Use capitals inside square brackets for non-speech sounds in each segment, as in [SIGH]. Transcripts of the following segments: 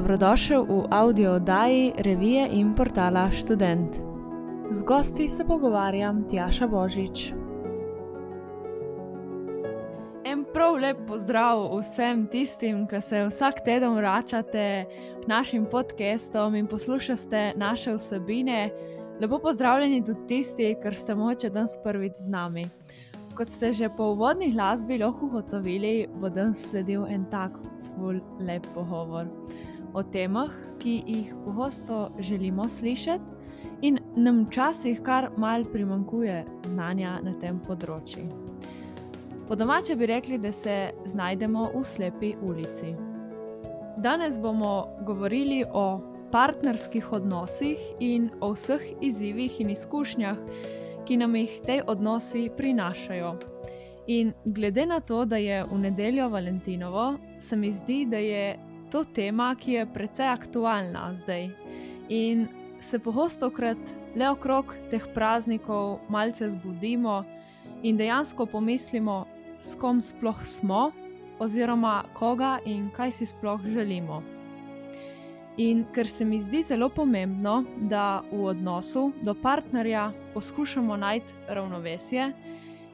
dobrodošel v audio oddaji revije in portala Student. Z gosti se pogovarjam Tjaša Božič. En prav lep pozdrav vsem tistim, ki se vsak teden vračate k našim podcastom in poslušate naše vsebine. Lepo pozdravljeni tudi tisti, ki ste moče danes prvič z nami. Kot ste že po uvodnih glasbi lahko ugotovili, bo danes sledil en tak ful lep pogovor o temah, ki jih pogosto želimo slišati, in nam včasih kar mal primankuje znanja na tem področju. Po domače bi rekli, da se znajdemo v slepi ulici. Danes bomo govorili o partnerskih odnosih in o vseh izzivih in izkušnjah, ki nam jih te odnosi prinašajo. In glede na to, da je v nedeljo Valentinovo, se mi zdi, da je to tema, ki je precej aktualna zdaj. In se pogosto krat le okrog teh praznikov malce zbudimo in dejansko pomislimo, s kom sploh smo, oziroma koga in kaj si sploh želimo. In ker se mi zdi zelo pomembno, da v odnosu do partnerja poskušamo najti ravnovesje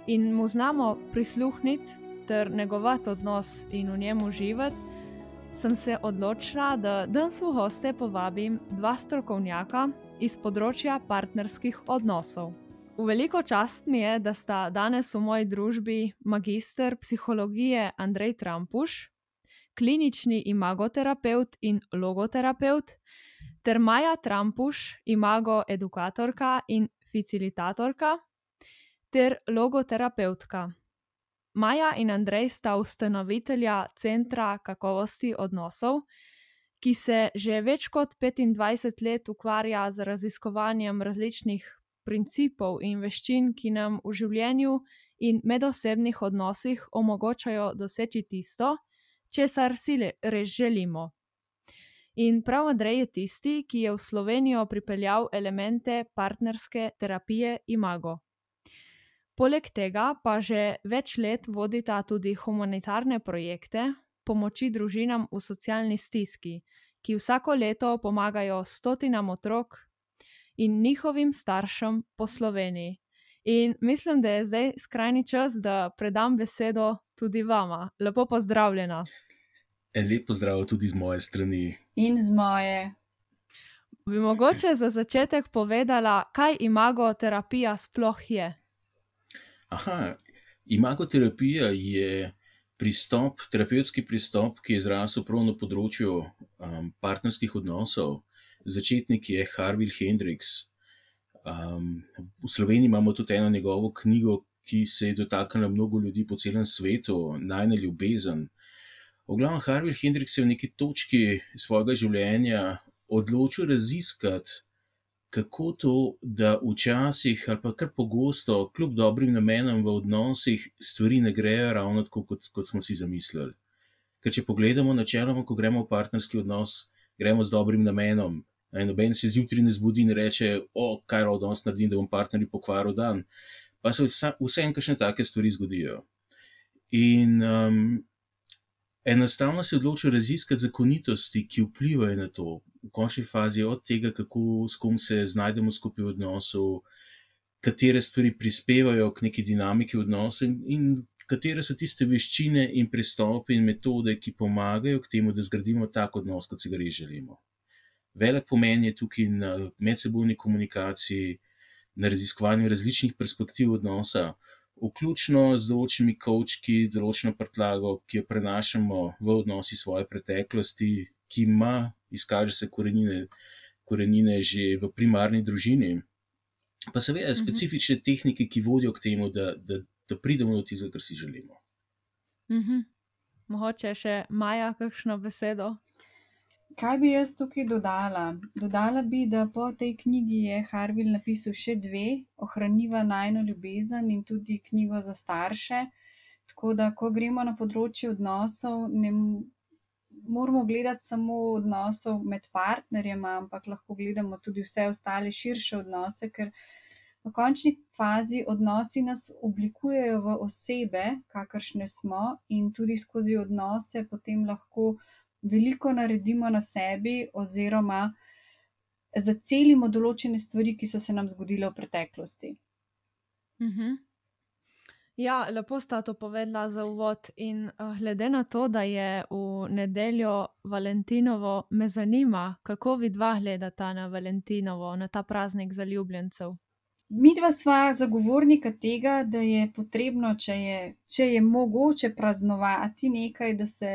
in mu znamo prisluhniti ter negovati odnos in v njem uživati, sem se odločila, da danes v goste povabim dva strokovnjaka iz področja partnerskih odnosov. V veliko čast mi je, da sta danes v moji družbi magister psihologije Andrej Trampuš, klinični imagoterapeut in logoterapeut, ter Maja Trampuš, imagoedukatorka in facilitatorka, ter logoterapeutka. Maja in Andrej sta ustanovitelja Centra kakovosti odnosov, ki se že več kot 25 let ukvarja z raziskovanjem različnih principov in veščin, ki nam v življenju in medosebnih odnosih omogočajo doseči tisto, česar si res želimo. In prav Andrej je tisti, ki je v Slovenijo pripeljal elemente partnerske terapije Imago. Poleg tega pa že več let vodita tudi humanitarne projekte pomoči družinam v socialni stiski, ki vsako leto pomagajo stotinam otrok in njihovim staršem po Sloveniji. In mislim, da je zdaj skrajni čas, da predam besedo tudi vama. Lepo pozdravljena. En lep pozdrav tudi z moje strani. In z moje. Bi mogoče za začetek povedala, kaj imagoterapija sploh je? Aha, imagoterapija je pristop, terapevtski pristop, ki je zrasel prav na področju um, partnerskih odnosov. Začetnik je Harvey Hendrix. Um, v Sloveniji imamo tudi eno njegovo knjigo, ki se je dotaknila mnogo ljudi po celem svetu, Najna ljubezen. V glavnem, Harvey Hendrix je v neki točki svojega življenja odločil raziskati kako to, da včasih ali pa kar pogosto, kljub dobrim namenom v odnosih, stvari ne grejo ravno tako, kot, kot smo si zamislili. Ker če pogledamo načeloma, ko gremo v partnerski odnos, gremo z dobrim namenom. Noben se zjutraj ne zbudi in reče: O, kaj je odnos naredim, da bom partnerju pokvaril dan. Pa se vse en kakšne take stvari zgodijo. In um, enostavno se odločijo raziskati zakonitosti, ki vplivajo na to, v končni fazi, od tega, kako s kom se znajdemo skupaj v odnosu, katere stvari prispevajo k neki dinamiki odnosa in, in katere so tiste veščine in pristope in metode, ki pomagajo k temu, da zgradimo tak odnos, kot si ga res želimo. Velik pomen je tukaj na medsebojni komunikaciji, na raziskovanju različnih perspektiv odnosa vključno z določenimi kočki, določeno prtlago, ki jo prenašamo v odnosi svoje preteklosti, ki ima, izkaže se korenine, korenine že v primarni družini. Pa seveda mhm. specifične tehnike, ki vodijo k temu, da, da, da pridemo do tistega, kar si želimo. Mhm. Mogoče še Maja, kakšno besedo? Kaj bi jaz tukaj dodala? Dodala bi, da po tej knjigi je Harvil napisal še dve, Ohraniva najno ljubezen in tudi knjigo za starše. Tako da, ko gremo na področje odnosov, ne moramo gledati samo odnosov med partnerjema, ampak lahko gledamo tudi vse ostale širše odnose, ker v končni fazi odnosi nas oblikujejo v osebe, kakršne smo, in tudi skozi odnose potem lahko veliko naredimo na sebi, oziroma zacelimo določene stvari, ki so se nam zgodile v preteklosti. Mhm. Ja, lepo sta to povedala za uvod. In uh, glede na to, da je v nedeljo Valentinovo, me zanima, kako vi dva gledata na Valentinovo, na ta praznik zaljubljencev. Mi dva sva zagovornika tega, da je potrebno, če je, če je mogoče praznovati nekaj, da se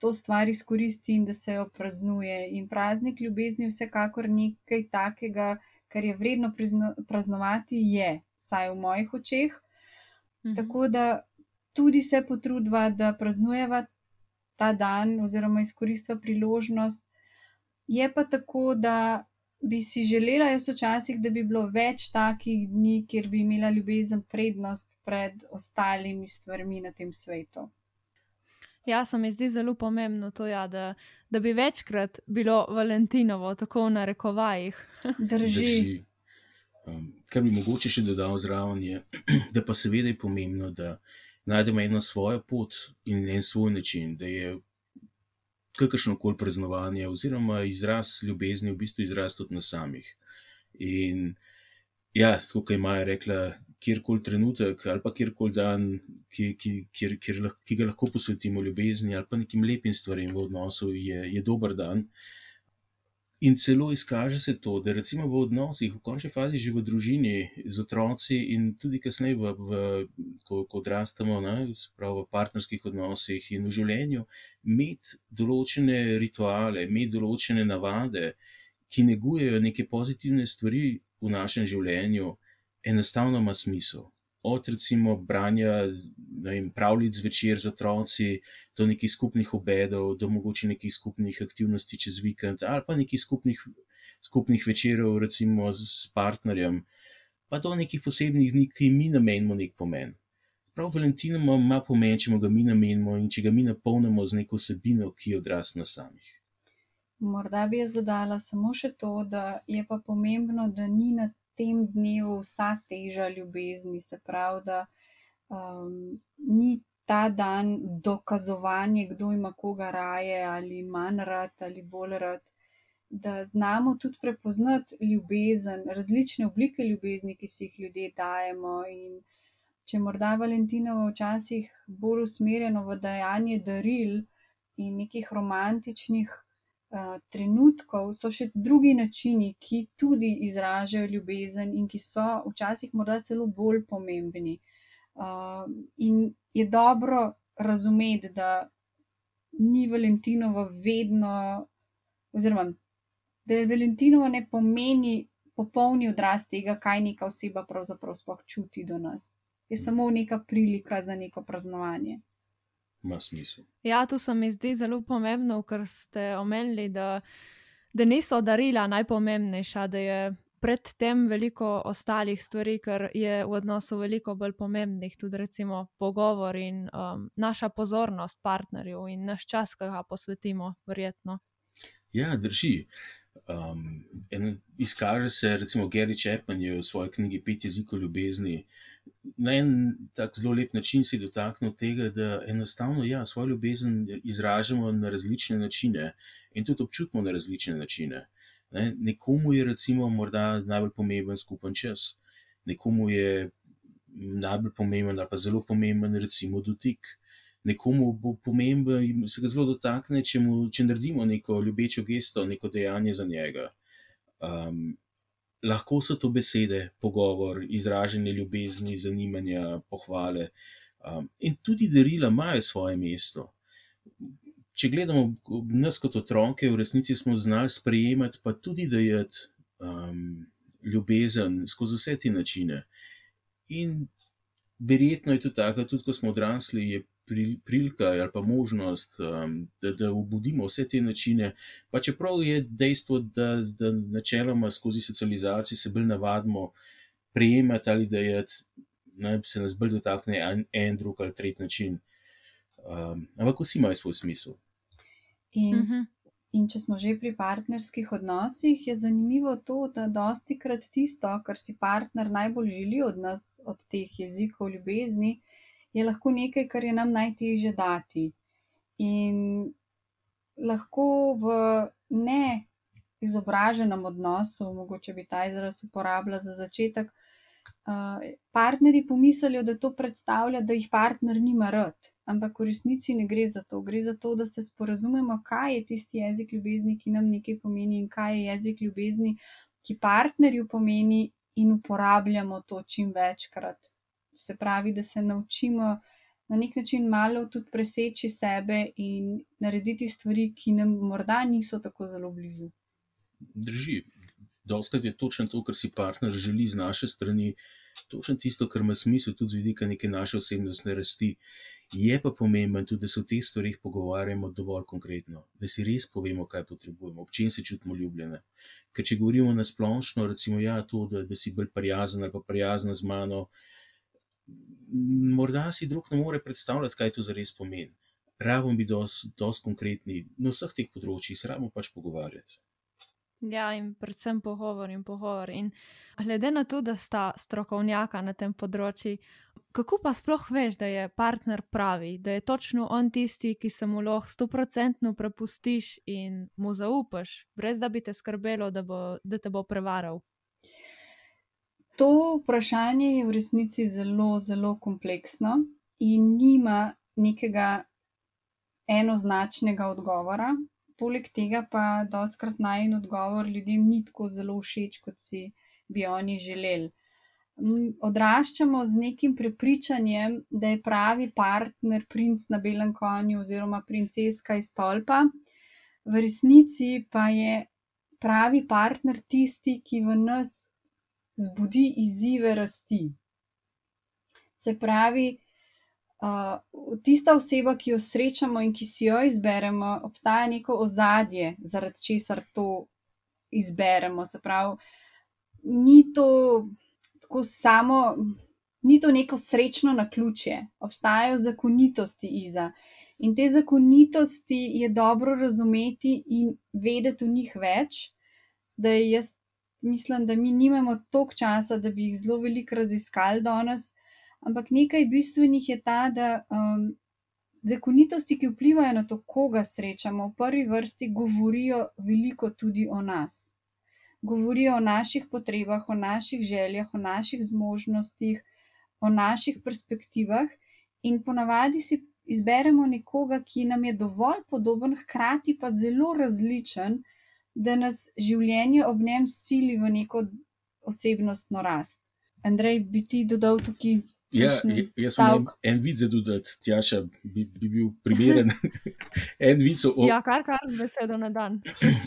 to stvar izkoristi in da se jo praznuje. In praznik ljubezni je vsekakor nekaj takega, kar je vredno praznovati, je, vsaj v mojih očeh. Mhm. Tako da tudi se potrudva, da praznujeva ta dan oziroma izkoristva priložnost. Je pa tako, da bi si želela jaz včasih, da bi bilo več takih dni, kjer bi imela ljubezen prednost pred ostalimi stvarmi na tem svetu. Ja, se mi zdi zelo pomembno to, ja, da, da bi večkrat bilo Valentinovo, tako v narekovajih. [LAUGHS] Drži. Um, kar bi mogoče še dodal zraven, je, [CLEARS THROAT] da pa seveda je pomembno, da najdemo eno svojo pot in en svoj način, da je kakršno koli praznovanje oziroma izraz ljubezni v bistvu izraz tudi na samih. In ja, tako kot je Maja rekla, kjerkoli trenutek ali pa kjerkoli dan, ki, ki, kjer, kjer, lah- ki ga lahko posvetimo ljubezni ali pa nekim lepim stvarem v odnosu, je, je dober dan. In celo izkaže se to, da recimo v odnosih, v končni fazi, že v družini, z otroci in tudi kasneje, v, v, ko, ko odrastamo, ne, pravi v partnerskih odnosih in v življenju, imeti določene rituale, imeti določene navade, ki negujejo neke pozitivne stvari v našem življenju, enostavno ima smisel. Od recimo branja vem, pravljic zvečer z otroci, do nekih skupnih obedov, do mogoče nekih skupnih aktivnosti čez vikend, ali pa nekih skupnih, skupnih večerov, recimo s partnerjem, pa do nekih posebnih dni, ki mi namenimo nek pomen. Prav Valentin ima pomen, če mu ga mi namenimo in če ga mi napolnimo z neko vsebino, ki je odraz na samih. Morda bi jaz dodala samo še to, da je pa pomembno, da ni na tem dnevu vsa teža ljubezni, se pravi, da um, ni ta dan dokazovanje, kdo ima koga raje ali manj rad ali bolj rad. Da znamo tudi prepoznati ljubezen, različne oblike ljubezni, ki si jih ljudje dajemo. In če morda Valentinovo včasih bolj usmerjeno v dajanje daril in nekih romantičnih trenutkov, so še drugi načini, ki tudi izražajo ljubezen in ki so včasih morda celo bolj pomembni. Uh, in je dobro razumeti, da ni Valentinovo vedno, oziroma da je Valentinovo ne pomeni popolni odraz tega, kaj neka oseba pravzaprav sploh čuti do nas. Je samo neka prilika za neko praznovanje. Ima smisel. Ja, to se mi zdi zelo pomembno, ker ste omenili, da, da niso darila najpomembnejša, da je predtem veliko ostalih stvari, ker je v odnosu veliko bolj pomembnih, tudi recimo pogovor in um, naša pozornost partnerju in naš čas, ki ga posvetimo, verjetno. Ja, drži. Um, en, izkaže se, recimo, Gary Chapman je v svoji knjigi Pet jezikov ljubezni na en tak zelo lep način se dotaknil tega, da enostavno ja, svojo ljubezen izražamo na različne načine in tudi občutimo na različne načine. Ne? Nekomu je recimo morda najbolj pomemben skupen čas, nekomu je najbolj pomemben ali pa zelo pomemben recimo dotik. Nekomu bo pomemben, se ga zelo dotakne, če, mu, če naredimo neko ljubečo gesto, neko dejanje za njega. Um, lahko so to besede, pogovor, izražanje ljubezni, zanimanja, pohvale. Um, in tudi darila imajo svoje mesto. Če gledamo nas kot otroke, v resnici smo znali sprejemati, pa tudi dajati um, ljubezen skozi vse te načine. In verjetno je to tako, tudi ko smo odrasli, je prilika ali pa možnost, um, da, da obudimo vse te načine. Pa čeprav je dejstvo, da, da načeloma skozi socializacijo se bolj navadimo prejemati ali da je, naj se nas bolj dotakne en, en drug ali tretji način. Um, ampak vsi imajo svoj smisel. In, Mhm. in če smo že pri partnerskih odnosih, je zanimivo to, da dosti krat tisto, kar si partner najbolj želi od nas, od teh jezikov ljubezni, je lahko nekaj, kar je nam najtežje dati. In lahko v ne izobraženem odnosu, mogoče bi ta izraz uporabila za začetek, uh, partnerji pomislijo, da to predstavlja, da jih partner nima rad. Ampak v resnici ne gre za to. Gre za to, da se sporazumemo, kaj je tisti jezik ljubezni, ki nam nekaj pomeni, in kaj je jezik ljubezni, ki partnerju pomeni, in uporabljamo to čim večkrat. Se pravi, da se naučimo na nek način malo tudi preseči sebe in narediti stvari, ki nam morda niso tako zelo blizu. Drži. Doskrat je točno to, kar si partner želi z naše strani, točno tisto, kar ima smisel tudi z vidika neke naše osebnostne rasti. Je pa pomembno tudi, da se o teh stvarih pogovarjamo dovolj konkretno, da si res povemo, kaj potrebujemo, ob čem se čutimo ljubljene. Ker če govorimo na splošno, recimo, ja, to, da, da si bolj prijazen ali pa prijazna z mano, morda si drug ne more predstavljati, kaj to zares pomeni. Rabimo biti dosti konkretni na vseh teh področjih, se rabimo pač pogovarjati. Ja, in predvsem pogovor in pogovor. In glede na to, da sta strokovnjaka na tem področju, kako pa sploh veš, da je partner pravi, da je točno on tisti, ki se mu lahko stoprocentno prepustiš in mu zaupaš, brez da bi te skrbelo, da, bo, da te bo prevaral? To vprašanje je v resnici zelo, zelo kompleksno in nima nekega enoznačnega odgovora. Poleg tega pa doskrat najen odgovor ljudem ni tako zelo všeč, kot si bi oni želeli. Odraščamo z nekim prepričanjem, da je pravi partner princ na belem konju oziroma princeska iz stolpa, v resnici pa je pravi partner tisti, ki v nas zbudi izzive rasti. Se pravi, uh, tista oseba, ki jo srečamo in ki si jo izberemo, obstaja neko ozadje, zaradi česar to izberemo. Se pravi, ni to tako samo, ni to neko srečno na ključje, obstajajo zakonitosti iza. In te zakonitosti je dobro razumeti in vedeti o njih več. Zdaj, jaz mislim, da mi nimamo toliko časa, da bi jih zelo veliko raziskali danes, ampak nekaj bistvenih je ta, da um, zakonitosti, ki vplivajo na to, koga srečamo, v prvi vrsti govorijo veliko tudi o nas. Govorijo o naših potrebah, o naših željah, o naših zmožnostih, o naših perspektivah, in ponavadi si izberemo nekoga, ki nam je dovolj podoben, hkrati pa zelo različen, da nas življenje ob njem sili v neko osebnostno rast. Andrej, bi ti dodal tukaj Ja, jaz sem en vid za dodati, Tjaša bi, bi bil primeren. [LAUGHS] en vid o, ja, kar kar z besedo na dan.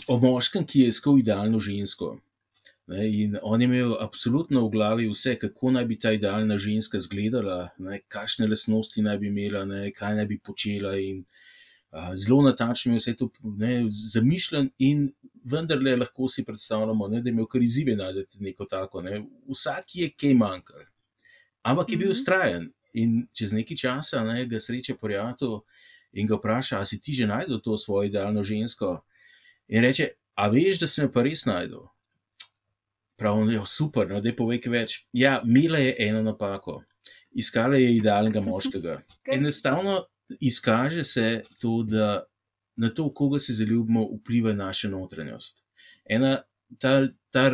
o moškem, ki je iskal idealno žensko. Ne, in on je imel absolutno v glavi vse, kako naj bi ta idealna ženska izgledala, kakšne lasnosti naj bi imela, ne, kaj naj bi počela. In, a, zelo natančno je vse to ne, zamišljen, in vendarle lahko si predstavljamo, ne, da je imel kar izzive najti neko tako. Ne. Vsak je kaj manjkal ampak je bil ustrajen. In čez nekaj časa ne, ga sreča prijatelj in ga vpraša, ali si ti že najdel to svojo idealno žensko. In reče, a veš, da sem jo pa res najdel. Pravno je super, no, da je povej več. Ja, Mila je eno napako, iskala je idealnega [LAUGHS] moškega. Enostavno izkaže se to, da na to, koga se zaljubimo, vpliva naša notranjost. Ena ta, ta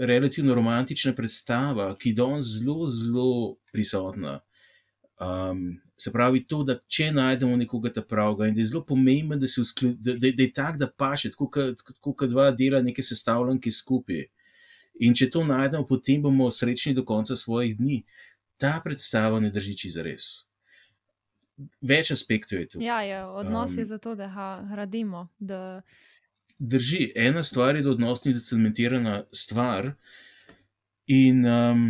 relativno romantična predstava, ki je danes zelo, zelo prisotna. Um, se pravi, to, da če najdemo nekoga ta pravega in da je zelo pomembno, da, da, da, da je tak, da paše, tako kot dva dela neke sestavljanke skupaj. In če to najdemo, potem bomo srečni do konca svojih dni. Ta predstava ne drži čisto res. Več aspektov je tu. Ja, je, odnos um, je zato, da ga gradimo. Da drži. Ena stvar je, da odnos ni zacementirana stvar. In um,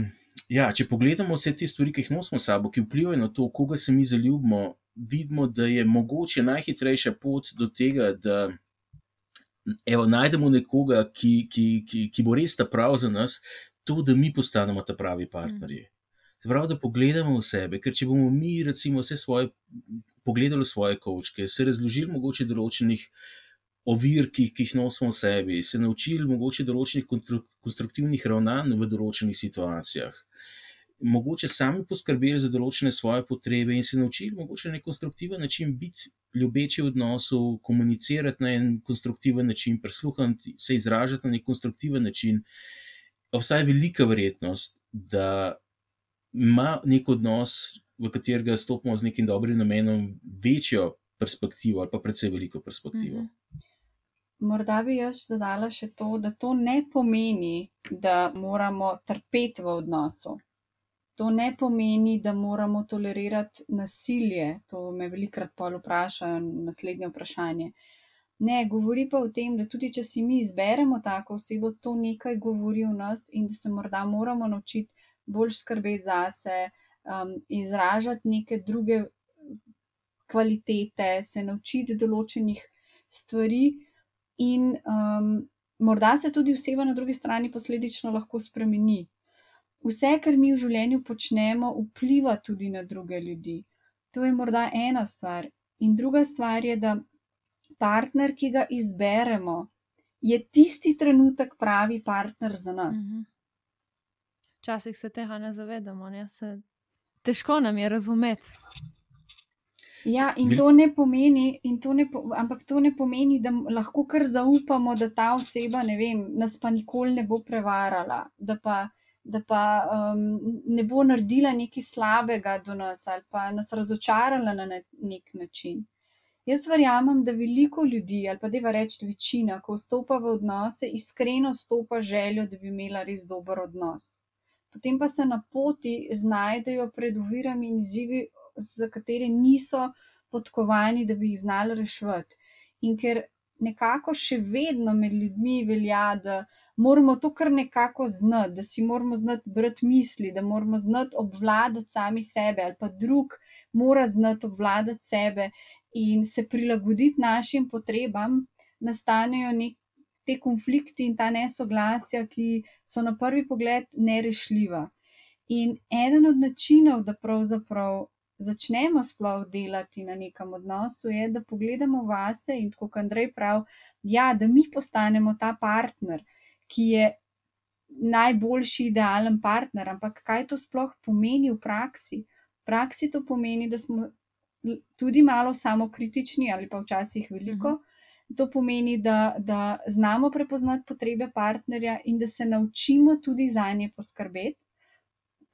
ja, če pogledamo vse te stvari, ki jih nosimo s sabo, ki vplivajo na to, koga se mi zaljubimo, vidimo, da je mogoče najhitrejša pot do tega, da evo, najdemo nekoga, ki, ki, ki, ki bo res ta prav za nas, to, da mi postanemo ta pravi partnerji. Se pravi, da pogledamo v sebe, ker če bomo mi, recimo, vse svoje, pogledali svoje kočke, se razložili mogoče določenih ovir, ki, ki jih nosimo v sebi, se naučili mogoče določenih konstruktivnih ravnanj v določenih situacijah. mogoče sami poskrbeli za določene svoje potrebe in se naučili, mogoče na konstruktiven način biti ljubeči v odnosu, komunicirati na en konstruktiven način, prisluhniti, se izražati na nek konstruktiven način. Obstaja velika verjetnost, da ima nek odnos, v katerega stopimo z nekim dobrim namenom, večjo perspektivo ali pa predvsej veliko perspektivo. Mhm. Morda bi jaz dodala še to, da to ne pomeni, da moramo trpeti v odnosu. To ne pomeni, da moramo tolerirati nasilje. To me velikrat pol vprašajo, naslednje vprašanje. Ne, govori pa o tem, da tudi če si mi izberemo tako osebo, to nekaj govori o nas in da se morda moramo naučiti bolj skrbeti zase, um, izražati neke druge kvalitete, se naučiti določenih stvari, in um, morda se tudi oseba na drugi strani posledično lahko spremeni. Vse, kar mi v življenju počnemo, vpliva tudi na druge ljudi. To je morda ena stvar. In druga stvar je, da partner, ki ga izberemo, je tisti trenutek pravi partner za nas. Mhm. Včasih se tega ne zavedamo, ne? Se... težko nam je razumeti. Ja, in to ne pomeni, in to ne, ampak to ne pomeni, da lahko kar zaupamo, da ta oseba, ne vem, nas pa nikoli ne bo prevarala, da pa, da pa um, ne bo naredila nekaj slabega do nas ali pa nas razočarala na nek način. Jaz verjamem, da veliko ljudi, ali pa deva reči večina, ko vstopa v odnose, iskreno stopa željo, da bi imela res dober odnos. Potem pa se na poti znajdejo pred ovirami in izzivi, za katere niso podkovani, da bi jih znali rešiti. In ker nekako še vedno med ljudmi velja, da moramo to kar nekako znati, da si moramo znati brati misli, da moramo znati obvladati sami sebe, ali pa drug mora znati obvladati sebe in se prilagoditi našim potrebam, nastanejo nek. Te konflikti in ta nesoglasja, ki so na prvi pogled nerešljiva. In eden od načinov, da pravzaprav začnemo sploh delati na nekem odnosu, je, da pogledamo vase in tako, kot Andrej pravi, ja, da mi postanemo ta partner, ki je najboljši idealen partner. Ampak kaj to sploh pomeni v praksi? V praksi to pomeni, da smo tudi malo samokritični ali pa včasih veliko. To pomeni, da, da znamo prepoznati potrebe partnerja in da se naučimo tudi za nje poskrbeti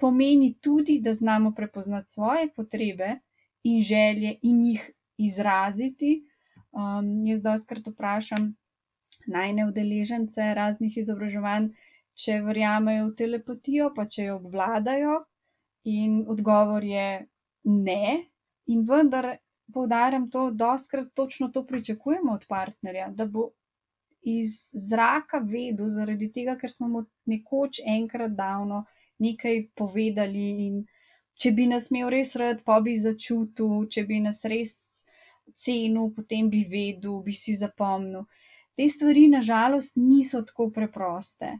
pomeni tudi, da znamo prepoznati svoje potrebe in želje in jih izraziti. Um, jaz doskrat vprašam najne udeležence raznih izobraževanj, če verjamejo v telepatijo, pa če jo obvladajo, in odgovor je ne. In vendar poudarjam to, da doskrat točno to pričakujemo od partnerja, da bo iz zraka vedel, zaradi tega, ker smo mu nekoč enkrat davno nekaj povedali. In če bi nas imel res rad, pa bi začutil, če bi nas res cenil, potem bi vedel, bi si zapomnil. Te stvari, nažalost, niso tako preproste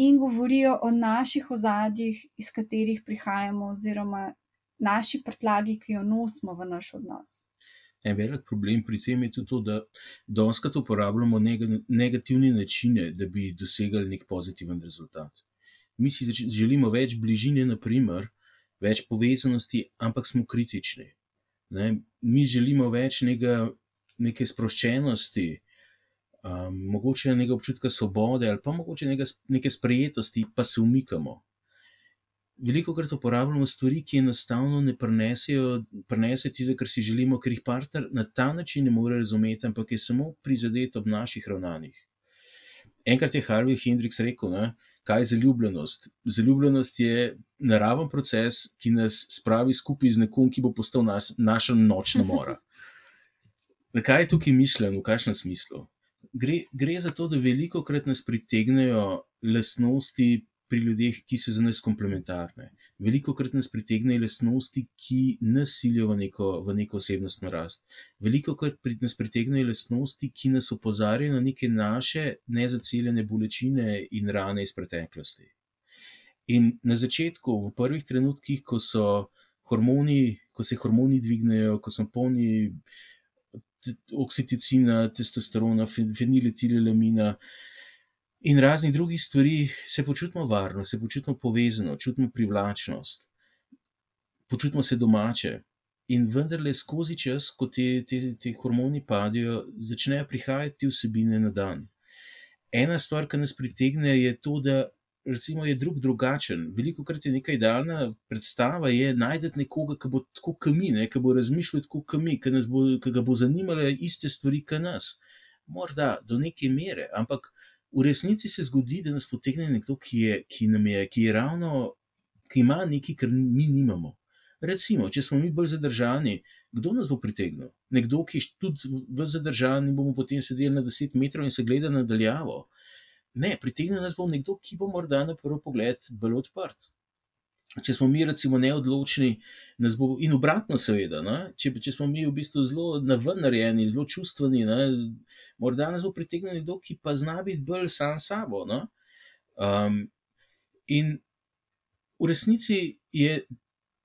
in govorijo o naših ozadjih, iz katerih prihajamo, oziroma naši prtlagi, ki jo nosimo v naš odnos. En velik problem pri tem je tudi to, da doskrat uporabljamo negativne načine, da bi dosegali nek pozitiven rezultat mi si želimo več bližine, naprimer, več povezanosti, ampak smo kritični. Ne? Mi želimo več nega, neke sproščenosti, um, mogoče nekaj občutka svobode, ali pa mogoče nega, neke sprejetosti, pa se umikamo. Veliko krat uporabljamo stvari, ki enostavno ne prenesejo tiste, kar si želimo, ker jih partner na ta način ne more razumeti, ampak je samo prizadet ob naših ravnanjih. Enkrat je Harvey Hendrix rekel, da kaj je zaljubljenost. Zaljubljenost je naraven proces, ki nas spravi skupaj z nekom, ki bo postal naš, naša nočna mora. [LAUGHS] Kaj je tukaj mišljeno, v kakšnem smislu? Gre, gre za to, da veliko krat nas pritegnejo lasnosti pri ljudeh, ki so za nas komplementarne. Veliko krat nas pritegnejo lasnosti, ki nas silijo v neko, v neko osebnostno rast. Veliko krat nas pritegnejo lasnosti, ki nas opozarjajo na neke naše nezaceljene bolečine in rane iz preteklosti. In na začetku, v prvih trenutkih, ko so hormoni, ko se hormoni dvignejo, ko smo polni oksiticina, testosterona, feniletilamina, in raznih drugih stvari, se počutimo varno, se počutimo povezano, čutimo privlačnost, počutimo se domače. In vendarle, skozi čas, ko te, te, te hormoni padijo, začnejo prihajati vsebine na dan. Ena stvar, ki nas pritegne, je to, da recimo, je drug drugačen. Veliko krat je neka idealna predstava, je najti nekoga, ki bo tako kami, ne, ki bo razmišljal tako kami, ki, bo, ki ga bo zanimale iste stvari, kot nas. Morda do neke mere, ampak v resnici se zgodi, da nas potegne nekdo, ki je, ki je, ki je ravno, ki ima nekaj, kar mi nimamo. Recimo, če smo mi bolj zadržani, kdo nas bo pritegnil? Nekdo, ki je tudi v zadržanju, bomo potem sedeli na 10 metrov in se gledali nadaljavo. Ne, pritegne nas bo nekdo, ki bo morda na prvi pogled bolj odprt. Če smo mi, recimo, neodločni, bo, in obratno, seveda, če, če smo mi v bistvu zelo navrnjeni, zelo čustveni, ne? morda nas bo pritegnil nekdo, ki pa zna biti bolj sam s sabo. Um, in v resnici je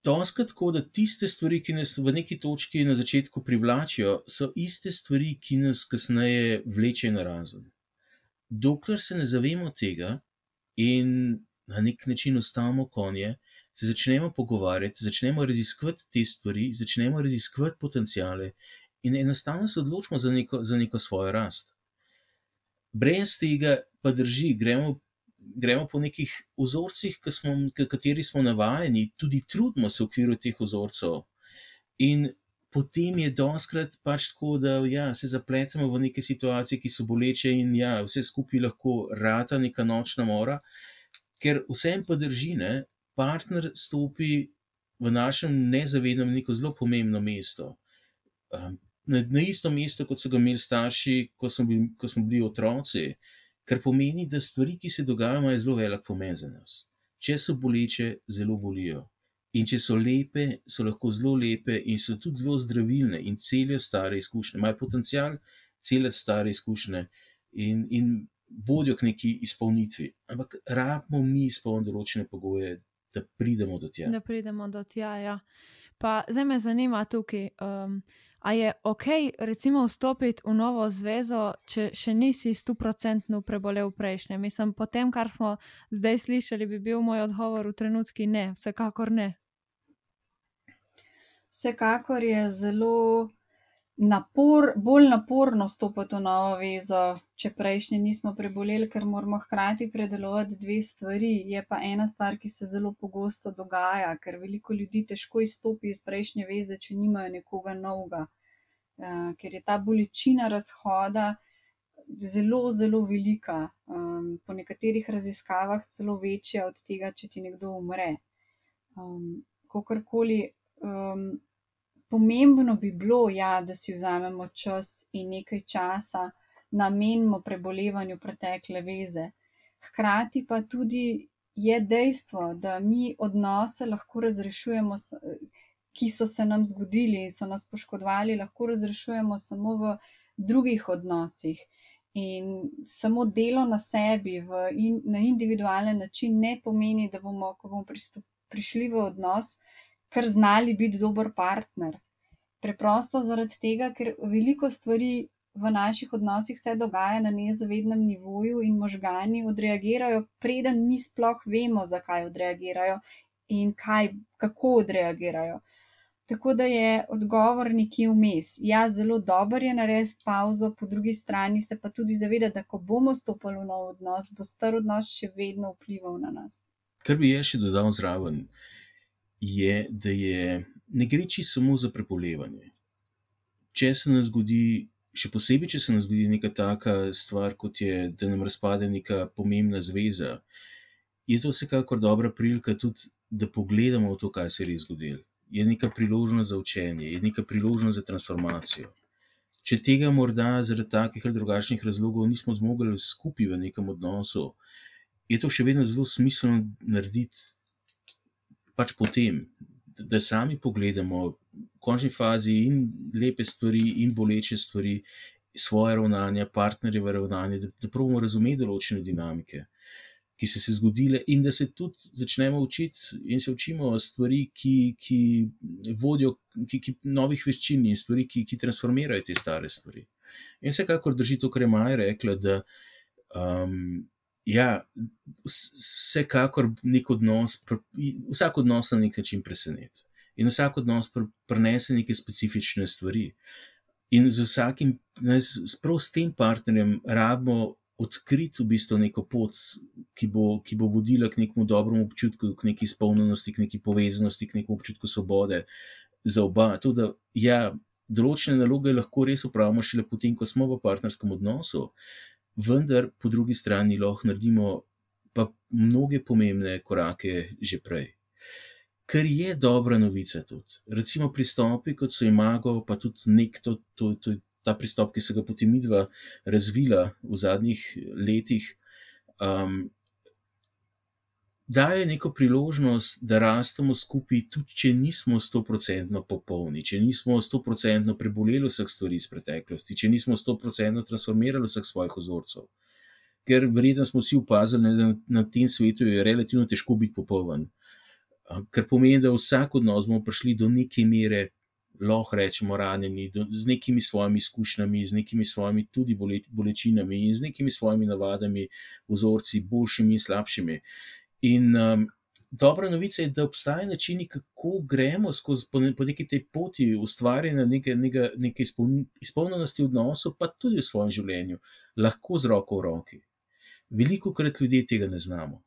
Doskrat tako, da tiste stvari, ki nas v neki točki na začetku privlačijo, so iste stvari, ki nas kasneje vlečejo na razen. Dokler se ne zavemo tega in na nek način ustavimo konje, se začnemo pogovarjati, začnemo raziskovati te stvari, začnemo raziskovati potencijale in enostavno se odločimo za neko, za neko svojo rast. Brez tega pa drži, gremo gremo po nekih vzorcih, ki smo, kateri smo navajeni, tudi trudimo se v okviru teh vzorcev. In potem je doskrat pač tako, da ja, se zapletemo v neke situacije, ki so boleče, in ja, vse skupaj lahko rata neka nočna mora, ker vsem pa drži, ne, partner stopi v našem nezavednem neko zelo pomembno mesto. Ehm, na, na isto mesto, kot so ga imeli starši, ko smo bili, ko smo bili otroci kar pomeni, da stvari, ki se dogajajo, imajo zelo velik pomen za nas. Če so boleče, zelo bolijo. In če so lepe, so lahko zelo lepe in so tudi zelo zdravilne in celijo stare izkušnje, imajo potencial celiti stare izkušnje in, in vodijo k neki izpolnitvi. Ampak rabimo mi izpolniti določene pogoje, da pridemo do tja. Da pridemo do tja. Ja. Pa zdaj me zanima tukaj. Um, A je ok, recimo, vstopiti v novo zvezo, če še nisi stoprocentno prebolel prejšnje? Mislim, po tem, kar smo zdaj slišali, bi bil moj odgovor v trenutki ne, vsekakor ne. Vsekakor je zelo napor, bolj naporno stopiti v novo vezo, če prejšnje nismo preboleli, ker moramo hkrati predelovati dve stvari. Je pa ena stvar, ki se zelo pogosto dogaja, ker veliko ljudi težko izstopi iz prejšnje veze, če nimajo nekoga novega. Eh, ker je ta bolečina razhoda zelo, zelo velika. Um, po nekaterih raziskavah celo večja od tega, če ti nekdo umre. Um, Kakorkoli, um, pomembno bi bilo, ja, da si vzamemo čas in nekaj časa namenimo prebolevanju pretekle veze. Hkrati pa tudi je dejstvo, da mi odnose lahko razrešujemo ki so se nam zgodili in so nas poškodovali, lahko razrešujemo samo v drugih odnosih. In samo delo na sebi in na individualen način ne pomeni, da bomo, ko bomo pristup, prišli v odnos, kar znali biti dober partner. Preprosto zaradi tega, ker veliko stvari v naših odnosih se dogaja na nezavednem nivoju in možgani odreagirajo, preden mi sploh vemo, zakaj odreagirajo in kaj, kako odreagirajo. Tako da je odgovor nekje vmes. Ja, zelo dobro je narediti pauzo, po drugi strani se pa tudi zavedati, da ko bomo stopili v nov odnos, bo star odnos še vedno vplival na nas. Kar bi jaz še dodal zraven, je, da je, ne gre čisto samo za prebolevanje. Če se nam zgodi, še posebej, če se nam zgodi neka taka stvar, kot je, da nam razpade neka pomembna zveza, je to vsekakor dobra prilika tudi, da pogledamo v to, kaj se je res zgodilo je neka priložnost za učenje, je neka priložnost za transformacijo. Če tega morda zaradi takih ali drugačnih razlogov nismo zmogli skupaj v nekem odnosu, je to še vedno zelo smiselno narediti pač potem, da sami pogledamo v končni fazi in lepe stvari, in boleče stvari, svoje ravnanje, partnerjeve ravnanje, da, da pravimo razumeti določene dinamike ki so se zgodile, in da se tudi začnemo učiti in se učimo stvari, ki, ki vodijo ki, ki novih veščin in stvari, ki, ki transformirajo te stare stvari. In vsekakor drži to, kar je Maja rekla, da um, ja, vsekakor nek odnos, vsak odnos na nek način preseneti. In vsak odnos prenese neke specifične stvari. In z vsakim, prav s tem partnerjem, rabimo odkriti v bistvu neko pot, ki bo, ki bo vodila k nekemu dobremu občutku, k neki izpolnjenosti, k neki povezanosti, k nekemu občutku svobode za oba. Tudi, ja, določene naloge lahko res upravimo šele potem, ko smo v partnerskem odnosu, vendar po drugi strani lahko naredimo pa mnoge pomembne korake že prej. Kar je dobra novica tudi. Recimo pristopi, kot so imago, pa tudi nek to, to, to, ta pristop, ki se ga potem midva razvila v zadnjih letih, um, daje neko priložnost, da rastemo skupaj, tudi če nismo stoprocentno popolni, če nismo stoprocentno preboleli vseh stvari iz preteklosti, če nismo stoprocentno transformirali vseh svojih ozorcev. Ker verjetno smo vsi opazili, da na tem svetu je relativno težko biti popoln. Ker pomeni, da vsak odnos bomo prišli do neke mere lahko rečemo, ranjeni, do, z nekimi svojimi izkušnjami, z nekimi svojimi tudi bole, bolečinami in z nekimi svojimi navadami, vzorci, boljšimi in slabšimi. In um, dobra novica je, da obstajajo načini, kako gremo skozi po, po neki tej poti ustvarjanja neke, neke, neke izpolnjenosti odnosov, pa tudi v svojem življenju, lahko z roko v roki. Veliko krat ljudje tega ne znamo.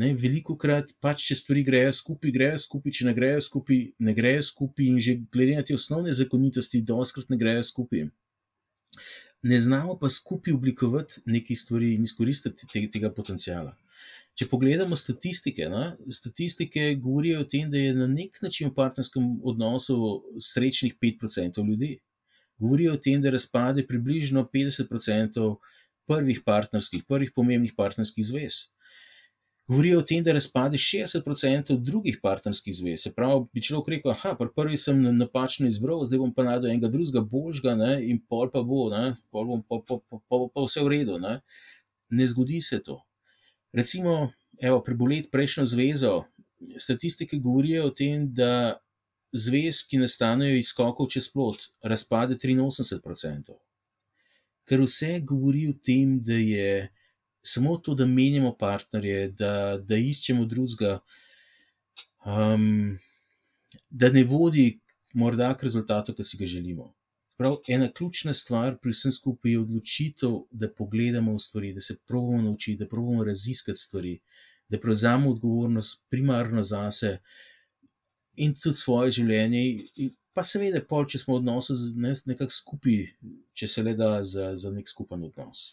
Ne, veliko krat pač, če stvari grejo skupaj, grejo skupaj, če ne grejo skupaj, ne grejo skupaj, in že glede na te osnovne zakonitosti, doskrat ne grejo skupaj. Ne znamo pa skupaj oblikovati nekih stvari in izkoristiti te, tega potencijala. Če pogledamo statistike, ne, statistike govorijo o tem, da je na nek način v partnerskem odnosu srečnih 5% ljudi. Govorijo o tem, da razpade približno 50% prvih partnerskih, prvih pomembnih partnerskih zvez govorijo o tem, da razpade 60% drugih partnerskih zvez. Se pravi, bi človek rekel, ah, prvi sem napačno izbral, zdaj bom pa najdel enega drugega božga ne, in pol pa bo, ne, pol bom pa, pa, pa, pa, pa vse v redu. Ne. ne zgodi se to. Recimo, evo, preboleti prejšnjo zvezo. Statistike govorijo o tem, da zvez, ki nastanejo iz skokov čez plot, razpade 83%. Ker vse govori o tem, da je samo to, da menjamo partnerje, da, da iščemo drugega, um, da ne vodi morda k rezultatu, ki si ga želimo. Prav ena ključna stvar pri vsem skupaj je odločitev, da pogledamo v stvari, da se pravimo naučiti, da pravimo raziskati stvari, da prevzamemo odgovornost primarno zase in tudi svoje življenje. Pa seveda, pol, če smo v odnosu nekako skupaj, če se le da za, za nek skupen odnos.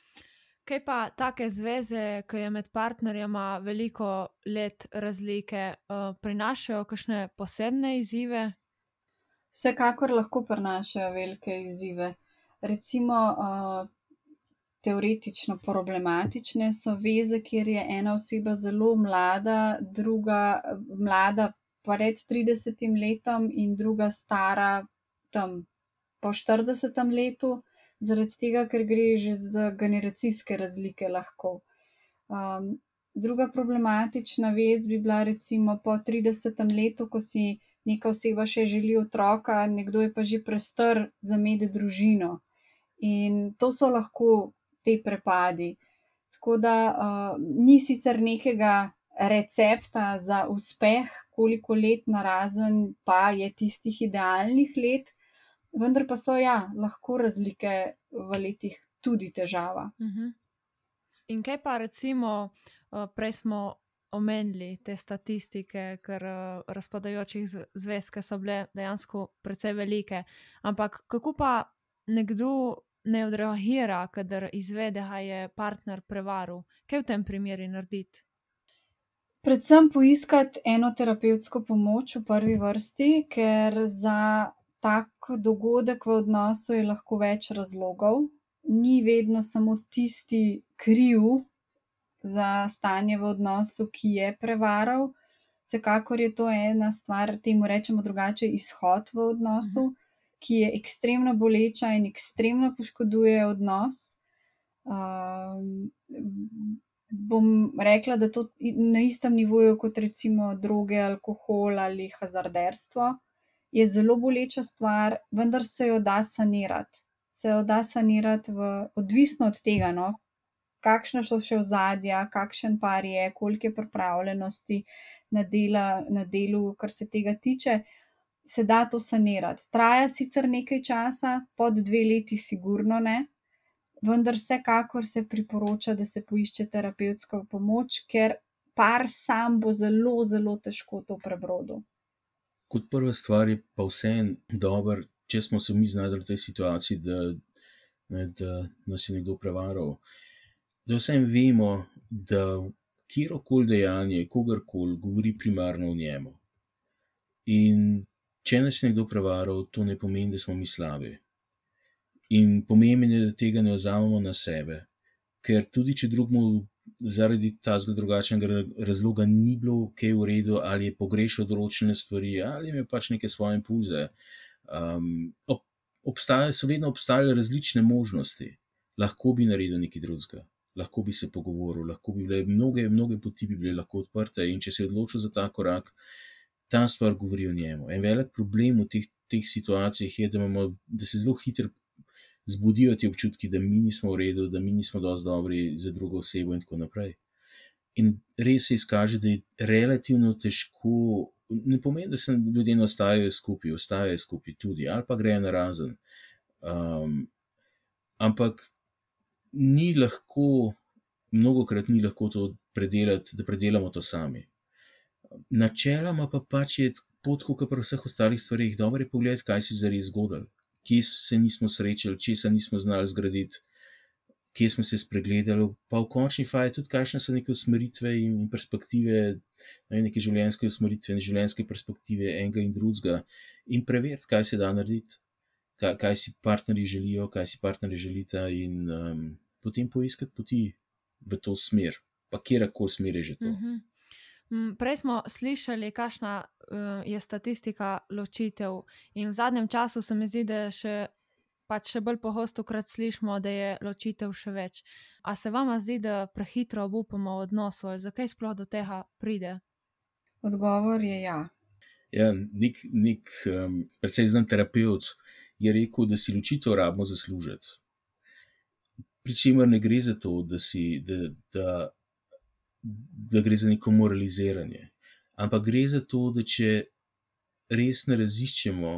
Kaj pa take zveze, ki je med partnerjema veliko let razlike, uh, prinašajo kakšne posebne izzive? Vsekakor lahko prinašajo velike izzive. Recimo, uh, teoretično problematične so veze, kjer je ena oseba zelo mlada, druga mlada pred 30 letom in druga stara tam po 40 letu zaradi tega, ker gre že za generacijske razlike lahko. Um, druga problematična vez bi bila recimo po 30. letu, ko si neka oseba še želi otroka, nekdo je pa že prestar za med družino. In to so lahko te prepadi. Tako da uh, ni sicer nekega recepta za uspeh, koliko let na razen pa je tistih idealnih let, vendar pa so ja, lahko razlike v letih tudi težava. Uh mhm. -huh. In kaj pa recimo, eh, prej smo omenili te statistike, ker eh, razpadajočih zvez, ki so bile dejansko precej velike. Ampak kako pa nekdo ne odreagira, kadar izvede, da je partner prevaril? Kaj v tem primeru narediti? Predvsem poiskati eno terapevtsko pomoč v prvi vrsti, ker za tak dogodek v odnosu je lahko več razlogov. Ni vedno samo tisti kriv za stanje v odnosu, ki je prevaral. Vsekakor je to ena stvar, temu rečemo drugače, izhod v odnosu, mhm. ki je ekstremno boleča in ekstremno poškoduje odnos. Um, bom rekla, da to na istem nivoju kot recimo droge, alkohol ali hazarderstvo je zelo boleča stvar, vendar se jo da sanirati. Se jo da sanirati, v, odvisno od tega, no, kakšna so še ozadja, kakšen par je, koliko je pripravljenosti na, dela, na delu, kar se tega tiče, se da to sanirati. Traja sicer nekaj časa, pod dve leti, sigurno ne, vendar vsekakor se priporoča, da se poišče terapevtsko pomoč, ker par sam bo zelo, zelo težko to prebrodil. Kot prva stvar je pa vseeno dobro, če smo se mi znašli v tej situaciji, da, ne, da nas je nekdo prevaral. Da vsem vemo, da kjerkoli dejanje, kogarkoli govori primarno o njemu. In če nas je nekdo prevaral, to ne pomeni, da smo mi slabi. In pomembno je, da tega ne vzamemo na sebe, ker tudi če drugmu zaradi tega drugačnega razloga ni bilo kaj v redu, ali je pogrešal določene stvari, ali ima pač neke svoje impulze. Um, ob, obstaja, so vedno obstajale različne možnosti, lahko bi naredil nekaj drugega. Lahko bi se pogovoril, lahko bi bile mnoge, mnoge poti bi bile lahko odprte, in če se je odločil za ta korak, ta stvar govori o njemu. En velik problem v teh, teh situacijah je, da, imamo, da se zelo hitro zbudijo ti občutki, da mi nismo v redu, da mi nismo dovolj dobri za drugo osebo, in tako naprej. In res se izkaže, da je relativno težko, ne pomeni, da se ljudje ne ostajajo skupaj, ostajajo skupaj tudi, ali pa grejo na razen. Um, ampak ni lahko, mnogo krat ni lahko to predelati, da predelamo to sami. Načeloma pa pač je pot, kot pri vseh ostalih stvarih, dobro je pogledati, kaj si zares zgodil kje se nismo srečali, česa nismo znali zgraditi, kje smo se spregledali, pa v končni fazi tudi, kakšne so neke usmeritve in perspektive, ne, neke življenjske usmeritve, ne življenjske perspektive enega in drugega, in preveriti, kaj se da narediti, kaj, kaj si partnerji želijo, kaj si partnerji želite, in um, potem poiskati poti v to smer, pa kjerkoli smer je že to. Mm -hmm. Prej smo slišali, kakšna uh, je statistika ločitev, in v zadnjem času se mi zdi, da je še, pač še bolj pogosto krat slišimo, da je ločitev še več. A se vam zdi, da prehitro obupamo v odnosu, ali zakaj sploh do tega pride? Odgovor je ja. Ja, nek, nek um, predvsej znan terapeut je rekel, da si ločitev rabimo zaslužiti. Pričemer ne gre za to, da si. Da, da da gre za neko moraliziranje. Ampak gre za to, da če res ne raziščemo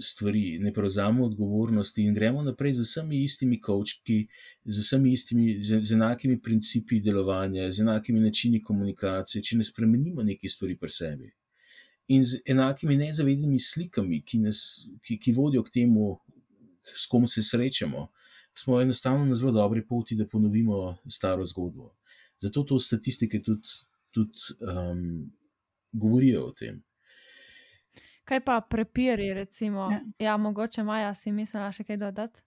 stvari, ne prevzamemo odgovornosti in gremo naprej z vsemi istimi kočki, z vsemi istimi, z, z enakimi principi delovanja, z enakimi načini komunikacije, če ne spremenimo nekaj stvari pri sebi. In z enakimi nezavednimi slikami, ki, nas, ki, ki vodijo k temu, s kom se srečamo, smo enostavno na zelo dobri poti, da ponovimo staro zgodbo. Zato to statistike tudi, tudi um, govorijo o tem. Kaj pa prepiri, recimo, ja. ja, mogoče Maja si mislila še kaj dodati?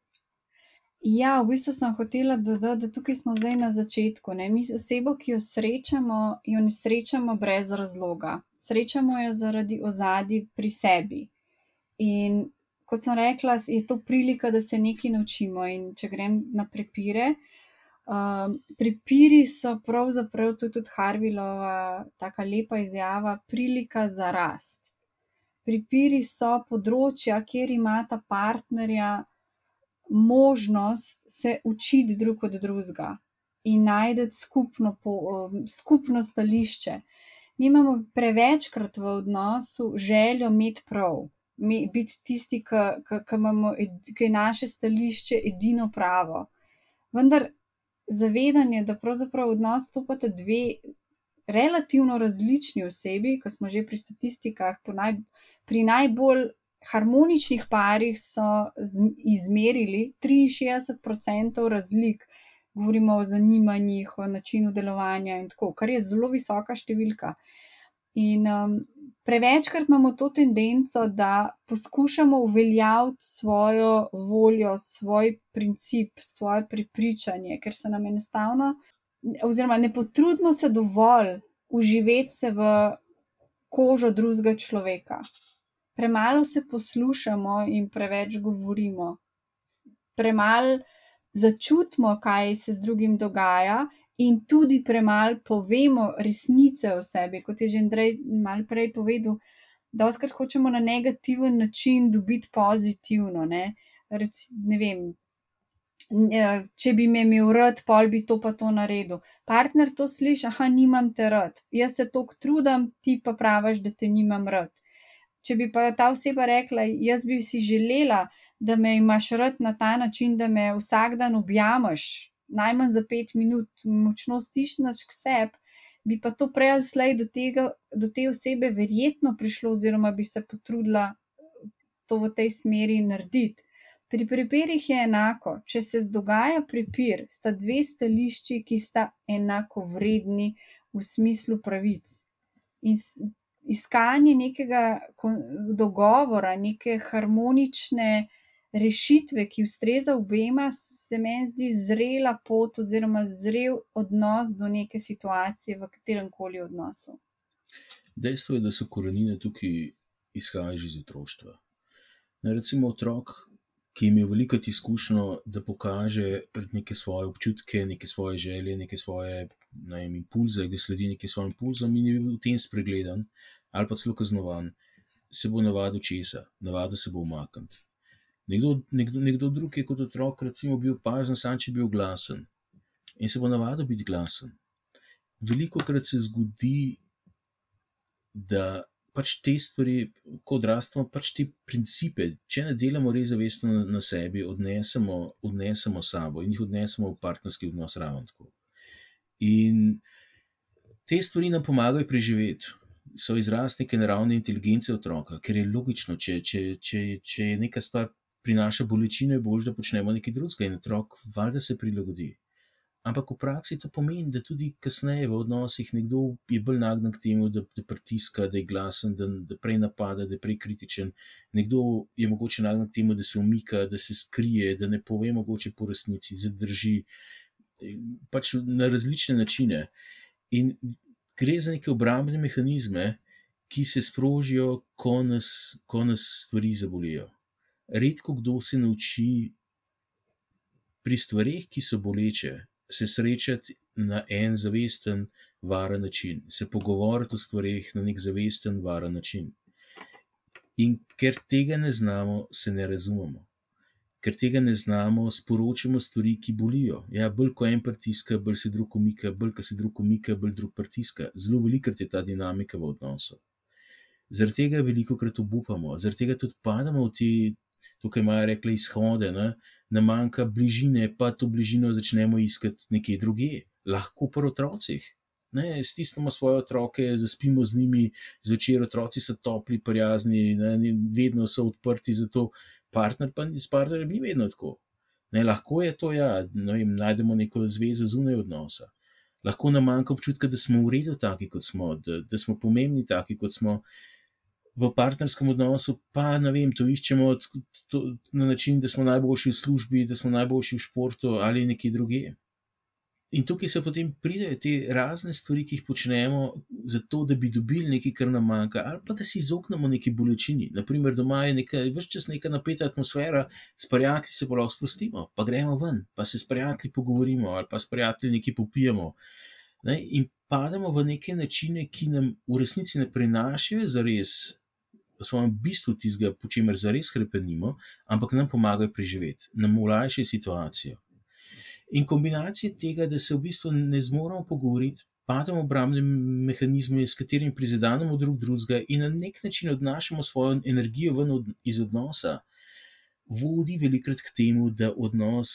Ja, v bistvu sem hotela dodati, da tukaj smo zdaj na začetku. Ne? Mi osebo, ki jo srečamo, jo ne srečamo brez razloga. Srečamo jo zaradi ozadja pri sebi. In kot sem rekla, je to prilika, da se nekaj naučimo. In če grem na prepire, Um, pripiri so pravzaprav tudi, tudi Harvilova tako lepa izjava, prilika za rast. Pripiri so področja, kjer imata partnerja možnost se učiti drug od drugega in najti skupno, po, um, skupno stališče. Mi imamo prevečkrat v odnosu željo imeti prav, biti tisti, ki je naše stališče edino pravo. Vendar zavedanje, da pravzaprav odnos stopata dve relativno različni osebi, ko smo že pri statistikah, naj, pri najbolj harmoničnih parih so izmerili 63% razlik, govorimo o zanimanjih, o načinu delovanja in tako, kar je zelo visoka številka. In um, prevečkrat imamo to tendenco, da poskušamo uveljaviti svojo voljo, svoj princip, svoje prepričanje, ker se nam enostavno, oziroma ne potrudimo se dovolj uživeti se v kožo drugega človeka. Premalo se poslušamo in preveč govorimo. Premalo začutimo, kaj se z drugim dogaja, in tudi premalo povemo resnice o sebi, kot je že Andrej malo prej povedal, da oskrat hočemo na negativen način dobiti pozitivno. Ne, Rec, ne vem. če bi me imel rad, pol bi to pa to naredil. Partner to sliši, aha, nimam te rad, jaz se toliko trudim, ti pa praviš, da te nimam rad. Če bi pa ta oseba rekla, jaz bi si želela, da me imaš rad na ta način, da me vsak dan objameš, najmanj za pet minut, močno stišneš k sebi, bi pa to prej ali slej do, tega, do te osebe verjetno prišlo, oziroma bi se potrudila to v tej smeri narediti. Pri prepirih je enako, če se dogaja prepir, sta dve stališči, ki sta enako vredni v smislu pravic. In iskanje nekega dogovora, neke harmonične rešitve, ki ustreza obema, se meni zdi zrela pot oziroma zrel odnos do neke situacije v katerem koli odnosu. Dejstvo je, da so korenine tukaj izhajajo iz otroštva. Recimo otrok, ki ima veliko izkušnjo, da pokaže neke svoje občutke, neke svoje želje, neke svoje vem, impulze, da sledi nekim svojim impulzom in je bil v tem spregledan ali pa celo kaznovan, se bo navadil česa, navadil se bo umakniti. Nekdo, nekdo, nekdo drug je kot otrok, recimo, bil pažen, sam če je bil glasen in se bo navadil biti glasen. Veliko krat se zgodi, da pač te stvari, ko odrastemo, pač te principe, če ne delamo res zavestno na, na sebi, odnesemo, odnesemo sabo in jih odnesemo v partnerski odnos raven tako. In te stvari nam pomagajo preživeti. So izraz neke naravne inteligence otroka, ker je logično, če, če, če, če je neka stvar prinaša bolečino, je bolje, da počnemo nekaj drugega in otrok valjda se prilagodi. Ampak v praksi to pomeni, da tudi kasneje v odnosih nekdo je bolj nagnen k temu, da, da pritiska, da je glasen, da, da prej napada, da je prej kritičen. Nekdo je mogoče nagnen k temu, da se umika, da se skrije, da ne pove mogoče po resnici, zadrži. Pač na različne načine. In gre za neke obrambne mehanizme, ki se sprožijo, ko nas, ko nas stvari zabolijo. Redko kdo se nauči pri stvarih, ki so boleče, se srečati na en zavesten, varen način, se pogovoriti o stvarih na nek zavesten, varen način. In ker tega ne znamo, se ne razumemo. Ker tega ne znamo, sporočamo stvari, ki bolijo. Ja, bolj ko en pritiska, bolj se drug umika, bolj ko se drug umika, bolj drug pritiska. Zelo velikrat je ta dinamika v odnosu. Zaradi tega veliko krat obupamo, zaradi tega tudi padamo v te tukaj imajo rekli izhode, ne, ne manjka bližine, pa to bližino začnemo iskati nekje druge, lahko pri otrocih. Ne, stisnemo svoje otroke, zaspimo z njimi, zvečer otroci so topli, prijazni, ne, vedno so odprti za to, partner pa s partnerjem ni vedno tako. Ne, lahko je to, ja, ne vem, najdemo neko zvezo zunaj odnosa. Lahko nam manjka občutka, da smo v redu, taki kot smo, da, da smo pomembni, taki kot smo v partnerskem odnosu, pa ne vem, to iščemo to, na način, da smo najboljši v službi, da smo najboljši v športu ali nekje druge. In tukaj se potem pridejo te razne stvari, ki jih počnemo, zato da bi dobili nekaj, kar nam manjka, ali pa da si izognemo neki bolečini. Naprimer, doma je nekaj, vse čas neka napeta atmosfera, s prijatelji se pa lahko sprostimo, pa gremo ven, pa se s prijatelji pogovorimo, ali pa s prijatelji nekaj popijemo. Ne? In pademo v neke načine, ki nam v resnici ne prinašajo za res v svojem bistvu tistega, po čemer zares krepenimo, ampak nam pomagajo preživeti, nam ulajšajo situacijo. In kombinacija tega, da se v bistvu ne zmoremo pogovoriti, pademo obrambne mehanizme, s katerimi prizadenemo drug drugega in na nek način odnašamo svojo energijo ven od, iz odnosa, vodi velikrat k temu, da odnos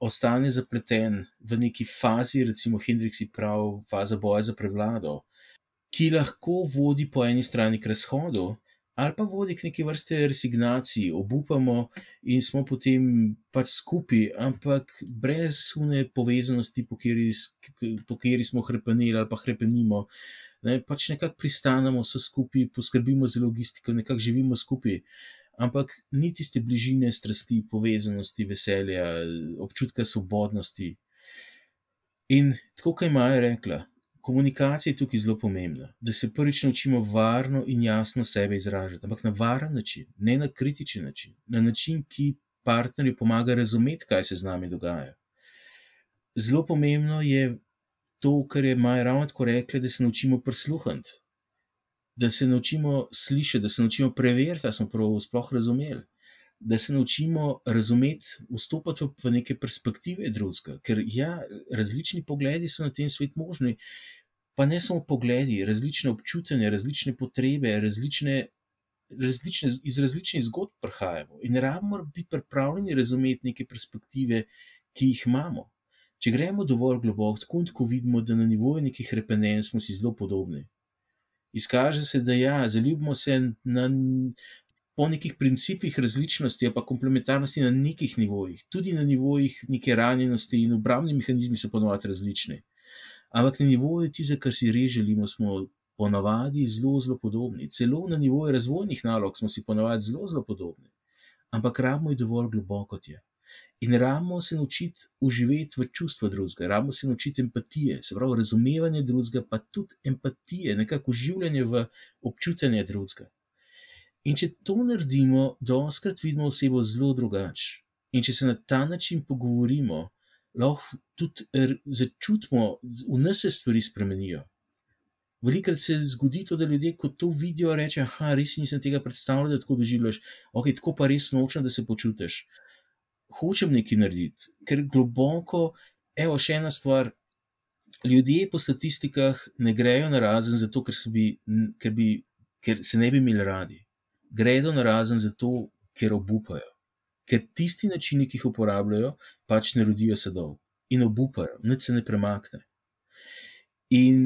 ostane zapleten v neki fazi, recimo Hendriksi pravi, faza boja za prevlado, ki lahko vodi po eni strani k razhodu, ali pa vodi k neki vrste resignaciji, obupamo in smo potem pač skupaj, ampak brez une povezanosti, po kateri, po kateri smo krepenili ali pa krepenimo. Ne, pač nekako pristanemo vse skupaj, poskrbimo za logistiko, nekako živimo skupaj. Ampak ni tiste bližine, strasti, povezanosti, veselja, občutka svobodnosti. In tako, je Maja rekla, komunikacija je tukaj zelo pomembna, da se prvič naučimo varno in jasno sebe izražati, ampak na varen način, ne na kritičen način, na način, ki partnerju pomaga razumeti, kaj se z nami dogaja. Zelo pomembno je to, kar je Maja ravno tako rekla, da se naučimo prisluhniti, da se naučimo slišati, da se naučimo preveriti, da smo prav sploh razumeli. da se naučimo razumeti, vstopiti v, neke perspektive drugega. Ker ja, različni pogledi so na tem svetu možni, pa ne samo pogledi, različne občutje, različne potrebe, različne, različne, iz različnih zgodb prihajamo. In rabimo biti pripravljeni razumeti neke perspektive, ki jih imamo. Če gremo dovolj globoko, tako in tako vidimo, da na nivoju nekih repenenj smo si zelo podobni. Izkaže se, da ja, zaljubimo se na, po nekih principih različnosti, pa komplementarnosti na nekih nivojih, tudi na nivojih neke ranjenosti in obrambni mehanizmi so ponovadi različni. Ampak na nivoju tistega, kar si res želimo, smo ponavadi zelo, zelo podobni. Celo na nivoju razvojnih nalog smo si ponavadi zelo, zelo podobni. Ampak rabimo je dovolj globoko, kot je. In rabimo se naučiti uživati v čustva drugega, rabimo se naučiti empatije, se pravi razumevanje drugega, pa tudi empatije, nekako uživanje v občutje drugega. In če to naredimo, doskrat vidimo osebo zelo drugače. In če se na ta način pogovorimo, lahko tudi začutimo, v nas se stvari spremenijo. Velikrat se zgodi to, da ljudje, ko to vidijo, rečejo: Ah, res nisem tega predstavljal, da tako doživljaš. Ok, tako pa res nočem, da se počutiš. Hočem nekaj narediti, ker globoko, evo, še ena stvar. Ljudje po statistikah ne grejo na razen zato, ker, bi, ker, bi, ker se ne bi imeli radi gredo na razen zato, ker obupajo. Ker tisti načini, ki jih uporabljajo, pač ne rodijo sadov in obupajo, nič se ne premakne. In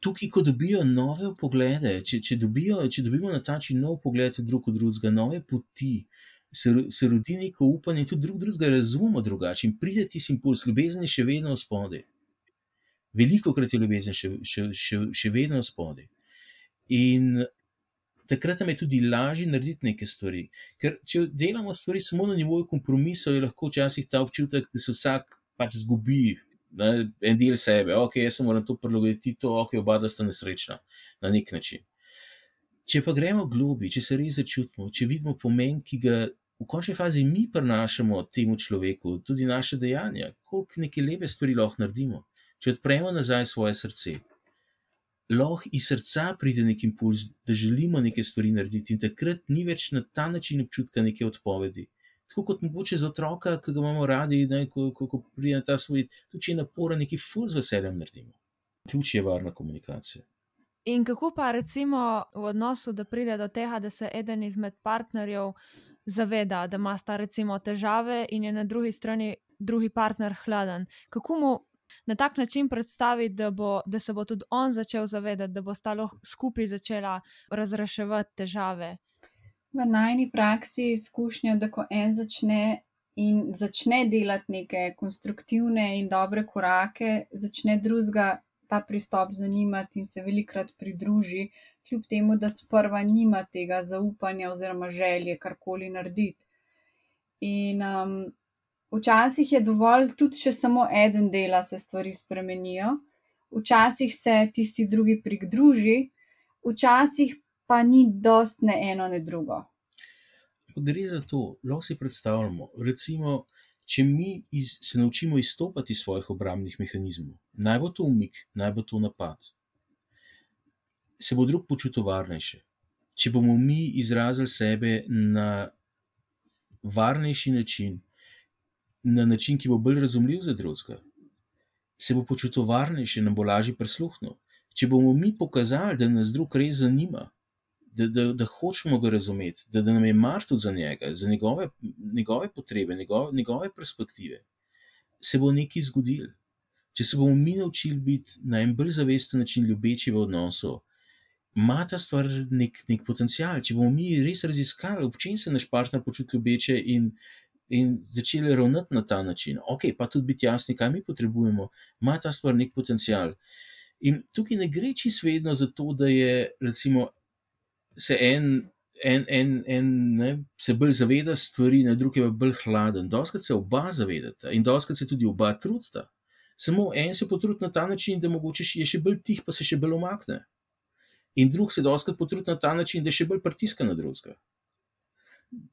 tukaj, ko dobijo nove poglede, če, če, dobijo, če dobimo na ta način nov pogled drug od drugega, nove poti, se, se rodi neko upanje, tudi drug drugega razumemo drugače in pride ti impuls, ljubezen je še vedno v spodi. Veliko krat je ljubezen še, še, še, še vedno v spodi. In takrat nam je tudi lažje narediti neke stvari. Ker če delamo stvari samo na nivoju kompromisov, je lahko včasih ta občutek, da se vsak pač zgubi. Ne, en del sebe, ok, jaz moram to prilagoditi, to, ok, oba sta nesrečna na nek način. Če pa gremo globi, če se res začutimo, če vidimo pomen, ki ga v končni fazi mi prenašamo temu človeku, tudi naše dejanja, koliko neke lepe stvari lahko naredimo, če odpremo nazaj svoje srce, lahko iz srca pride nek impuls, da želimo nekaj stvari narediti, in takrat ni več na ta način občutka neke odpovedi. Tako kot mogoče za otroka, ki ga imamo radi, ne, ko, ko, ko pride ta svoj, tudi če je naporen, neki ful z veseljem naredimo. Ključ je varna komunikacija. In kako pa recimo v odnosu, da pride do tega, da se eden izmed partnerjev zaveda, da ima sta recimo težave in je na drugi strani drugi partner hladen. Kako mu na tak način predstaviti, da, bo, da se bo tudi on začel zavedati, da bo stalo skupaj začela razreševati težave. V najni praksi je izkušnja, da ko en začne in začne delati neke konstruktivne in dobre korake, začne drugega ta pristop zanimati in se velikrat pridruži, kljub temu, da sprva nima tega zaupanja oziroma želje karkoli narediti. In um, Včasih je dovolj tudi, če samo en dela, se stvari spremenijo, včasih se tisti drugi pridruži, včasih pa ni dost ne eno, ne drugo. Gre za to, lahko si predstavljamo. Recimo, če mi iz, se naučimo izstopati iz svojih obrambnih mehanizmov, naj bo to umik, naj bo to napad, se bo drug počutil varnejše. Če bomo mi izrazili sebe na varnejši način, na način, ki bo bolj razumljiv za drugega, se bo počutil varnejši in bo lažje prisluhnil. Če bomo mi pokazali, da nas drug res zanima, da, da, da hočemo ga razumeti, da, da nam je mar tudi za njega, za njegove, njegove potrebe, njegove, njegove perspektive, se bo nekaj zgodilo. Če se bomo mi naučili biti na en bolj zavesten način ljubeči v odnosu, ima ta stvar nek, nek potencial. Če bomo mi res raziskali, ob čem se naš partner počuti ljubeče in, in začeli ravnati na ta način. Ok, pa tudi biti jasni, kaj mi potrebujemo, ima ta stvar nek potencial. In tukaj ne gre čisto vedno za to, da je recimo, se en. En, en, en ne, se bolj zaveda stvari, na drugi pa bolj hladen. Doskrat se oba zavedata in doskrat se tudi oba trudita. Samo en se potrudi na ta način, da mogoče je še bolj tih, pa se še bolj omakne. In drug se doskrat potrudi na ta način, da je še bolj pritiska na drugega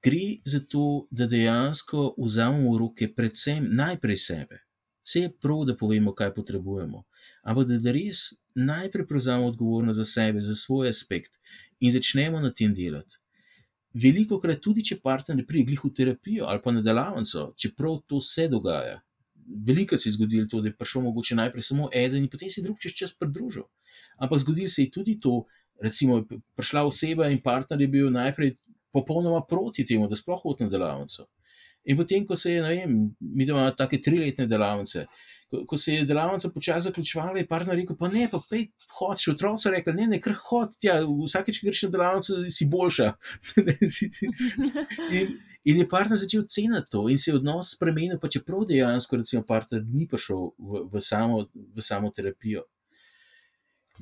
gre za to, da dejansko vzamemo v roke predvsem najprej sebe. Vse je prav, da povemo, kaj potrebujemo, ampak da, da res najprej prevzamemo odgovornost za sebe, za svoj aspekt in začnemo na tem delati. veliko krat tudi, če partner ne pride v terapijo ali pa na delavnico, čeprav to se dogaja. Veliko se je zgodilo to, da je prišel mogoče najprej samo eden in potem se je drug čez čas pridružil. Ampak zgodilo se je tudi to, recimo, prišla oseba in partner je bil najprej popolnoma proti temu, da sploh hodi na delavnico. In potem, ko se je, ne vem, mi imamo take triletne delavnice, ko, ko se je delavnica počasi zaključovala, je partner rekel: Pa ne, pa pej, hod, še otroci rekli: Ne, ne, kar hod, ja, vsakeč, ki greš na delavnico, si boljša. [LAUGHS] in, in je partner začel ceniti to in se je odnos spremenil, pa čeprav dejansko, recimo, partner ni prišel v, v, samo, v samo terapijo.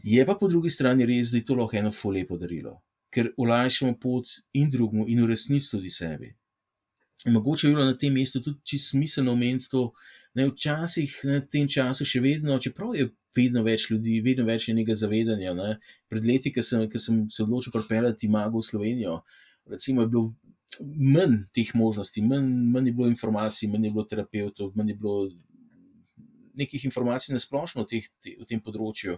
Je pa po drugi strani res, da je to lahko eno fulepo darilo, ker olajšamo pot in drugmu, in v resnici tudi sebi. In mogoče je bilo na tem mestu tudi čisto smiselno omeniti to, da je včasih na tem času še vedno, čeprav je vedno več ljudi, vedno več je nekega zavedanja. Ne. Pred leti, ko sem, sem se odločil pripeljati mago v Slovenijo, recimo, je bilo manj teh možnosti, manj, manj je bilo informacij, manj je bilo terapeutov, manj je bilo nekih informacij na splošno te, v tem področju.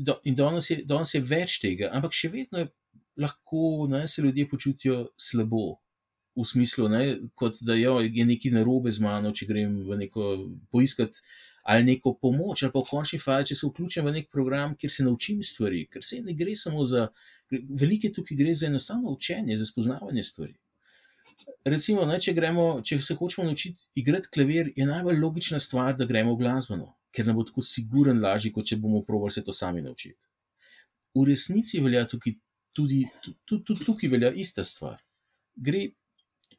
Do, in danes je, danes je več tega, ampak še vedno je lahko, da se ljudje počutijo slabo v smislu, ne, kot da jo, je nekaj narobe z mano, če grem v neko poiskati ali neko pomoč, ali pa v končni fazi, če se vključim v nek program, kjer se naučim stvari, ker se ne gre samo za, velike tukaj gre za enostavno učenje, za spoznavanje stvari. Recimo, ne, če, gremo, če se hočemo naučiti igrati klavir, je najbolj logična stvar, da gremo v glasbeno, ker nam bo tako siguren lažje, kot če bomo provali se to sami naučiti. V resnici velja tukaj tudi, tudi, tudi tukaj velja ista stvar. Gre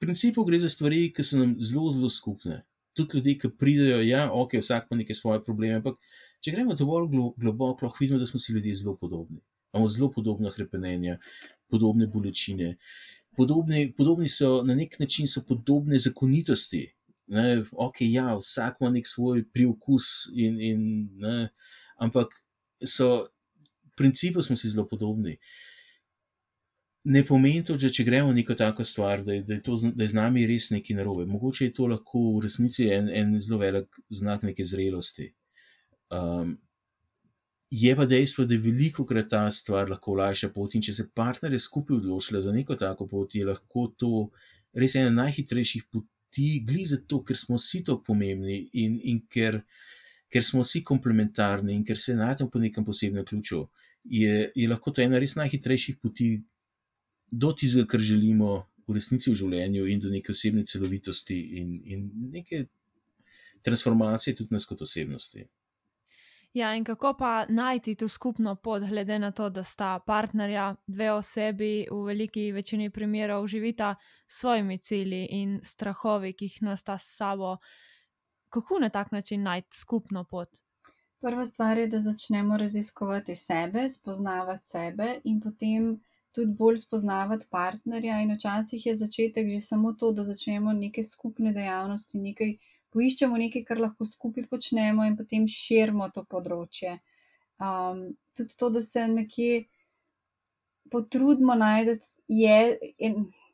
principu gre za stvari, ki so nam zelo, zelo skupne. Tudi ljudje, ki pridejo, ja, ok, vsak ima neke svoje probleme, ampak če gremo dovolj globoko, lahko vidimo, da smo si ljudje zelo podobni. Imamo zelo podobna hrepenenja, podobne bolečine. Podobni, podobni so na nek način podobne zakonitosti. Ne, ok, ja, vsak ima nek svoj priokus, in, in, ne, ampak so, v principu smo si zelo podobni. Ne pomeni to, da če gremo neko tako stvar, da je, da, je to, da je z nami res nekaj narobe. Mogoče je to lahko v resnici en, en zelo velik znak neke zrelosti. Um, je pa dejstvo, da veliko krat ta stvar lahko olajša pot in če se partnerje skupaj odločila za neko tako pot, je lahko to res ena najhitrejših poti, gli zato, ker smo vsi tako pomembni in, in ker, ker smo vsi komplementarni in ker se najdemo po nekem posebnem ključu. Je, je lahko to ena res najhitrejših poti, do tistega, kar želimo v resnici v življenju, in do neke osebne celovitosti in, in neke transformacije tudi nas kot osebnosti. Ja, in kako pa najti to skupno pot, glede na to, da sta partnerja, dve osebi, v veliki večini primerov živita s svojimi cilji in strahovi, ki jih nosta s sabo. Kako na tak način najti skupno pot? Prva stvar je, da začnemo raziskovati sebe, spoznavati sebe in potem tudi bolj spoznavati partnerja. In včasih je začetek že samo to, da začnemo neke skupne dejavnosti, nekaj poiščemo, nekaj, kar lahko skupaj počnemo, in potem širimo to področje. Um, tudi to, da se nekje potrudimo najti je,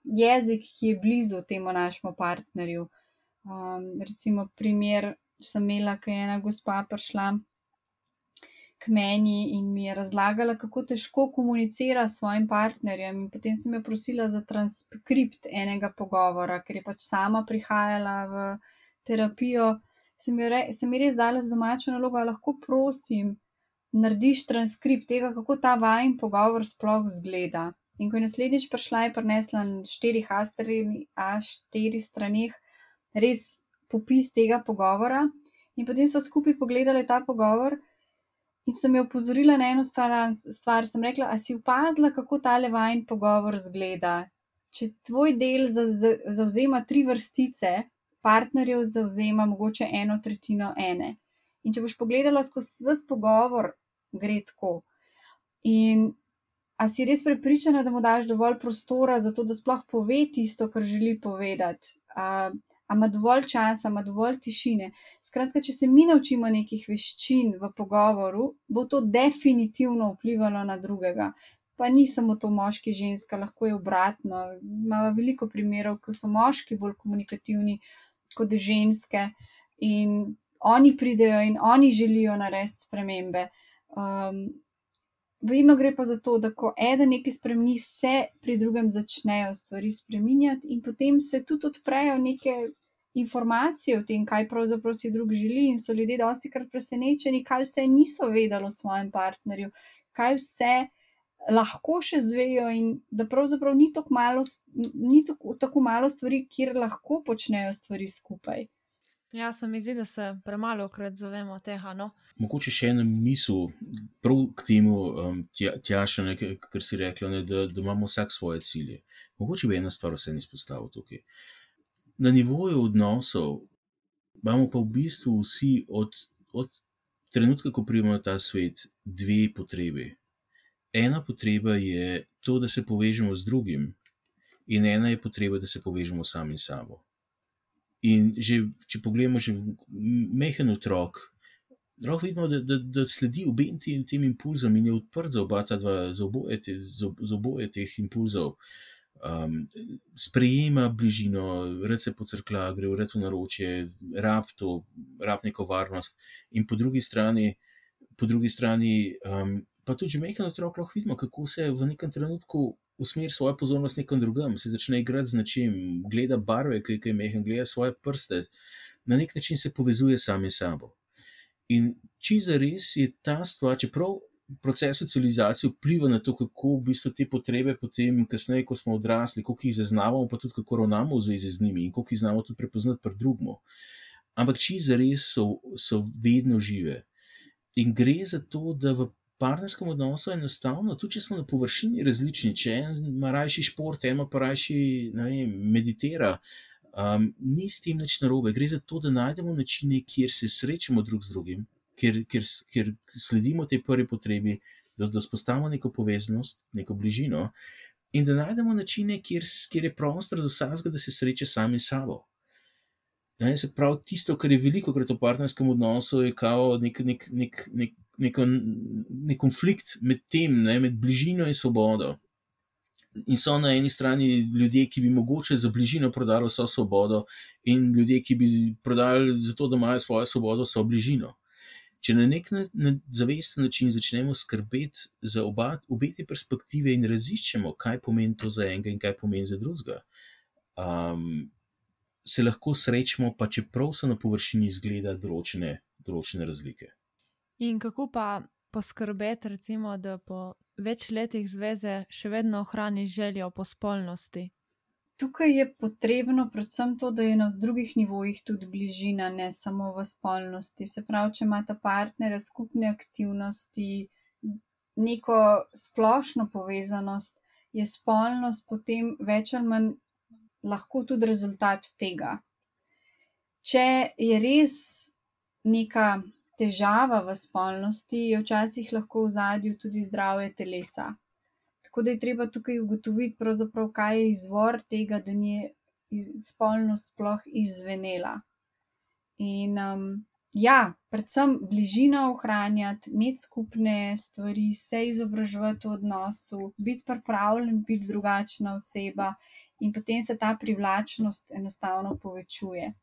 jezik, ki je blizu temu našemu partnerju. Um, recimo, primer sem imela, ki je ena gospa prišla k meni in mi je razlagala, kako težko komunicira s svojim partnerjem. In potem sem jo prosila za transkript enega pogovora, ker je pač sama prihajala v terapijo. Sem ji, re, res dala z domačo nalogo, lahko prosim, narediš transkript tega, kako ta vajen pogovor sploh zgleda. In ko je naslednjič prišla, je prinesla na štirih A4 stranih res popis tega pogovora. In potem smo skupaj pogledali ta pogovor. In sem jo opozorila na eno stvar, sem rekla, a si opazila, kako ta levajen pogovor zgleda. Če tvoj del zauzema tri vrstice, partnerjev zauzema mogoče eno tretjino ene. In če boš pogledala skozi vse pogovor, gre tako. In a si res prepričana, da mu daš dovolj prostora za to, da sploh pove tisto, kar želi povedati? ima dovolj časa, ima dovolj tišine. Skratka, če se mi naučimo nekih veščin v pogovoru, bo to definitivno vplivalo na drugega. Pa ni samo to moški, ženska, lahko je obratno. Imamo veliko primerov, ko so moški bolj komunikativni kot ženske in oni pridejo in oni želijo narediti spremembe. Um, vedno gre pa za to, da ko eden nekaj spremeni, se pri drugem začnejo stvari spreminjati in potem se tudi odprejo neke informacije o tem, kaj pravzaprav si drug želi in so ljudje dosti krat presenečeni, kaj vse niso vedeli o svojem partnerju, kaj vse lahko še zvejo in da pravzaprav ni tako malo, ni tako, tako malo stvari, kjer lahko počnejo stvari skupaj. Ja, se mi zdi, da se premalo krat zavemo tega. No? Mogoče še ena misel, prav k temu, um, tjaša, tja kar si rekla, ne, da, da imamo vsak svoje cilje. Mogoče bi ena stvar vse izpostavil tukaj. Na nivoju odnosov imamo pa v bistvu vsi od, od trenutka, ko pridemo na ta svet, dve potrebi ena potreba je to, da se povežemo z drugim, in ena je potreba, da se povežemo sami s sabo. In že, če pogledamo, že mehen otrok, lahko vidimo, da, da, da sledi obem tem, tem impulzom in je odprt za, oba dva, za, oboje, te, za, za oboje teh impulzov. Um, sprejema bližino, reče po crkla, gre v redu naročje, rab to, rab neko varnost, in po drugi strani, po drugi strani um, pa tudi že majhen otrok lahko vidimo, kako se v nekem trenutku usmeri svojo pozornost nekam drugam, se začne igrati z nečim, gleda barve, ki je majhen, gleda svoje prste, na nek način se povezuje sami s sabo. In če za res je ta stvar, čeprav proces socializacije vpliva na to, kako v bistvu te potrebe potem, kasneje, ko smo odrasli, kako jih zaznavamo, pa tudi kako ravnamo v zvezi z njimi in kako jih znamo tudi prepoznati pri drugmu. Ampak če za res so, so vedno žive. In gre za to, da v partnerskem odnosu enostavno, tudi če smo na površini različni, če en ima rajši šport, en pa rajši vem, meditira, um, ni s tem nič narobe. Gre za to, da najdemo načine, kjer se srečamo drug z drugim, kjer, kjer, kjer sledimo tej prvi potrebi, da, da spostavimo neko povezanost, neko bližino. In da najdemo načine, kjer, kjer je prostor za vsakega, da se sreče sami s sabo. Ne, se pravi, tisto, kar je veliko krat v partnerskem odnosu, je kao nek, nek, nek, nek, nek, nek konflikt med tem, ne, med bližino in svobodo. In so na eni strani ljudje, ki bi mogoče za bližino prodali vso svobodo, in ljudje, ki bi prodali za to, da imajo svojo svobodo, so bližino. Če na nek zavesten način začnemo skrbeti za oba, obe te perspektive in raziščemo, kaj pomeni to za enega in kaj pomeni za drugega. Um, se lahko srečamo, pa čeprav so na površini izgleda določene, določene razlike. In kako pa poskrbeti, recimo, da po več letih zveze še vedno ohrani željo po spolnosti? Tukaj je potrebno predvsem to, da je na drugih nivojih tudi bližina, ne samo v spolnosti. Se pravi, če imata partnera skupne aktivnosti, neko splošno povezanost, je spolnost potem več ali manj lahko tudi rezultat tega. Če je res neka težava v spolnosti, je včasih lahko v zadju tudi zdravje telesa. Tako da je treba tukaj ugotoviti, kaj je izvor tega, da ni spolnost sploh izvenela. In um, ja, predvsem bližino ohranjati, imeti skupne stvari, se izobraževati v odnosu, biti pripravljen biti drugačna oseba in potem se ta privlačnost enostavno povečuje.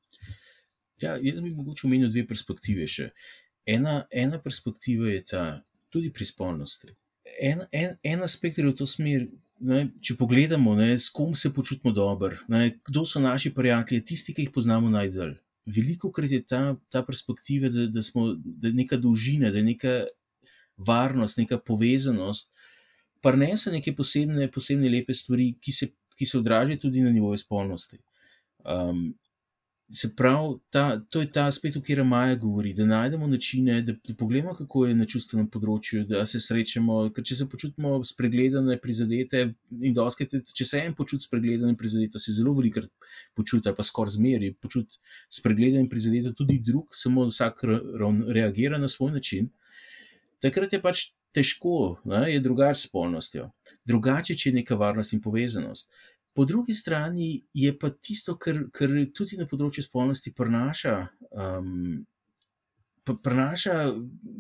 Ja, jaz bi mogoče omenil dve perspektive še. Ena, ena perspektiva je ta, tudi pri spolnosti. En, en, en aspekt je v to smer, ne, če pogledamo, ne, s kom se počutimo dobro, kdo so naši prijatelji, tisti, ki jih poznamo najdalj. Veliko krat je ta, ta perspektiva, da, da, smo, da neka dolžina, da je neka varnost, neka povezanost, pa ne so neke posebne, posebne lepe stvari, ki se ki se odraža tudi na nivoju spolnosti. Um, se pravi, ta, to je ta aspekt, o katerem Maja govori, da najdemo načine, da, da pogledamo, kako je na čustvenem področju, da se srečemo. Ker če se počutimo spregledane, prizadete, in doskrat, če se en počuti spregledane, prizadete, se zelo veliko počuti, pa skoraj zmeri, počuti spregledane, prizadete tudi drug, samo vsak reagira na svoj način. Takrat je pač težko, ne, je drugače s spolnostjo, drugače, če je neka varnost in povezanost. Po drugi strani je pa tisto, kar, kar tudi na področju spolnosti prenaša, um, prenaša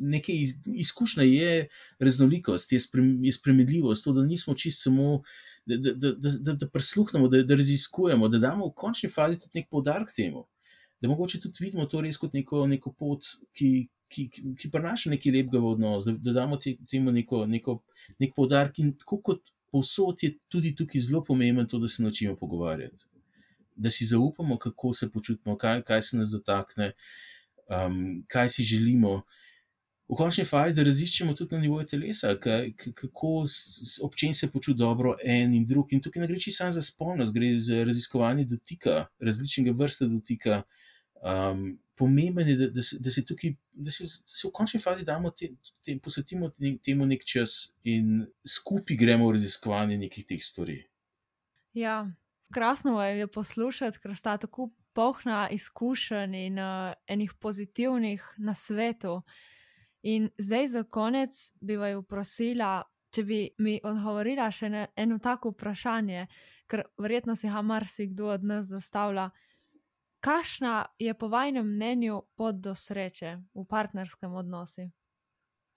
nekaj izkušnje, je raznolikost, je, sprem, je spremljivost, to, da nismo čist samo. Da, da, da, da, da prisluhnemo, da, da raziskujemo, da damo v končni fazi tudi nek podarek temu, da mogoče tudi vidimo to res kot neko, neko pot, ki, ki, ki prinaša nekaj lepega v odnos, da, da damo te, temu neko, neko, nek podarek. In tako kot povsod je tudi tukaj zelo pomembno to, da se naučimo pogovarjati. Da si zaupamo, kako se počutimo, kaj, kaj se nas dotakne, um, kaj si želimo. V končni fazi, da raziščemo tudi na nivoju telesa, kako občin se počuti dobro en in drug. In tukaj ne gre čisto samo za spolnost, gre za raziskovanje dotika, različnega vrsta dotika. Um, pomemben je, da, da, da, se tukaj, da, se, da se v končni fazi damo te, te, posvetimo temu nek čas in skupaj gremo v raziskovanje nekih teh stvari. Ja, krasno je poslušati, ker sta tako polna izkušenj in uh, enih pozitivnih na svetu. In zdaj za konec bi vaju prosila, če bi mi odgovorila še na eno tako vprašanje, ker verjetno si ga marsikdo od nas zastavlja. Kakšna je po vašem mnenju pot do sreče v partnerskem odnosu?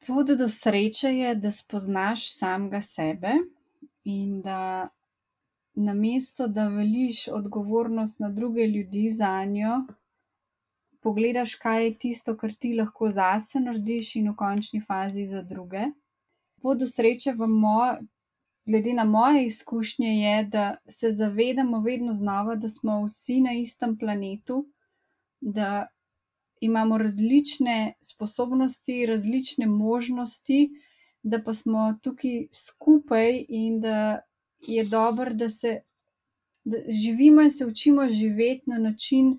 Pot do sreče je, da spoznaš samega sebe in da na mesto, da veliš odgovornost na druge ljudi za njo, pogledaš, kaj je tisto, kar ti lahko zase narediš in v končni fazi za druge. Pot do sreče v mojem glede na moje izkušnje, je, da se zavedamo vedno znova, da smo vsi na istem planetu, da imamo različne sposobnosti, različne možnosti, da pa smo tukaj skupaj in da je dobro, da se da živimo in se učimo živeti na način,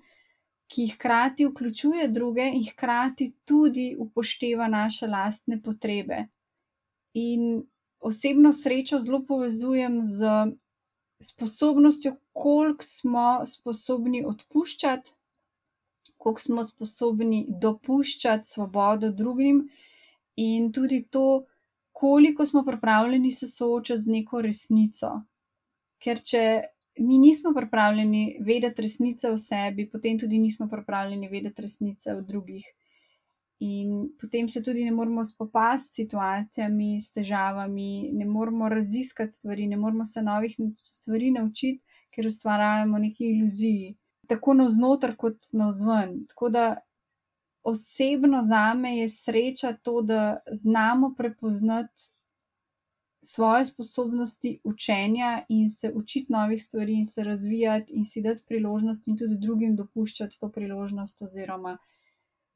ki hkrati vključuje druge in hkrati tudi upošteva naše lastne potrebe. In osebno srečo zelo povezujem z sposobnostjo, koliko smo sposobni odpuščati, koliko smo sposobni dopuščati svobodo drugim, in tudi to, koliko smo pripravljeni se soočati z neko resnico. Ker če mi nismo pripravljeni vedeti resnice o sebi, potem tudi nismo pripravljeni vedeti resnice o drugih. In potem se tudi ne moramo spopasti s situacijami, s težavami, ne moramo raziskati stvari, ne moramo se novih stvari naučiti, ker ustvarjamo neke iluzije, tako na vznoter, kot na vzven. Tako da osebno za me je sreča to, da znamo prepoznati svoje sposobnosti učenja in se učiti novih stvari in se razvijati in si dati priložnost in tudi drugim dopuščati to priložnost oziroma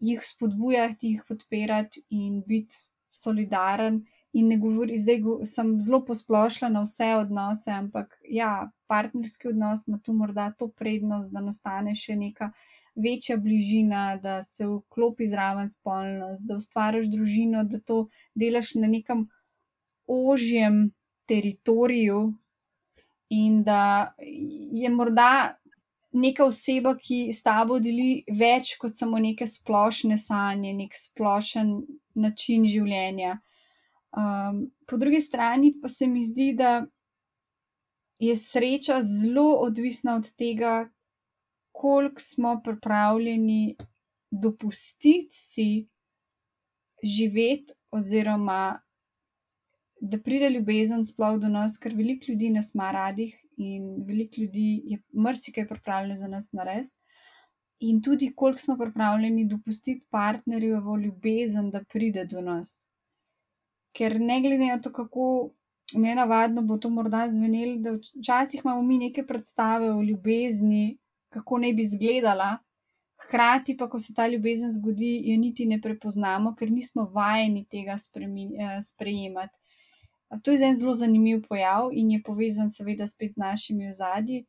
jih spodbujati, jih podpirati in biti solidaren. In ne govori, zdaj sem zelo posplošila na vse odnose, ampak ja, partnerski odnos ima tu morda to prednost, da nastane še neka večja bližina, da se vklopi zraven spolnost, da ustvariš družino, da to delaš na nekem ožjem teritoriju in da je morda neka oseba, ki s tabo deli več kot samo neke splošne sanje, nek splošen način življenja. Um, po drugi strani pa se mi zdi, da je sreča zelo odvisna od tega, koliko smo pripravljeni dopustiti si živeti, oziroma da pride ljubezen sploh do nas, ker veliko ljudi nas ima radih in veliko ljudi je marsikaj pripravljeno za nas narediti. In tudi, koliko smo pripravljeni dopustiti partnerju v ljubezen, da pride do nas. Ker ne glede na to, kako nenavadno bo to morda zvenelo, da včasih imamo mi neke predstave o ljubezni, kako naj bi izgledala, hkrati pa, ko se ta ljubezen zgodi, jo niti ne prepoznamo, ker nismo vajeni tega eh, sprejemati. To je en zelo zanimiv pojav in je povezan, seveda, spet z našimi ozadji.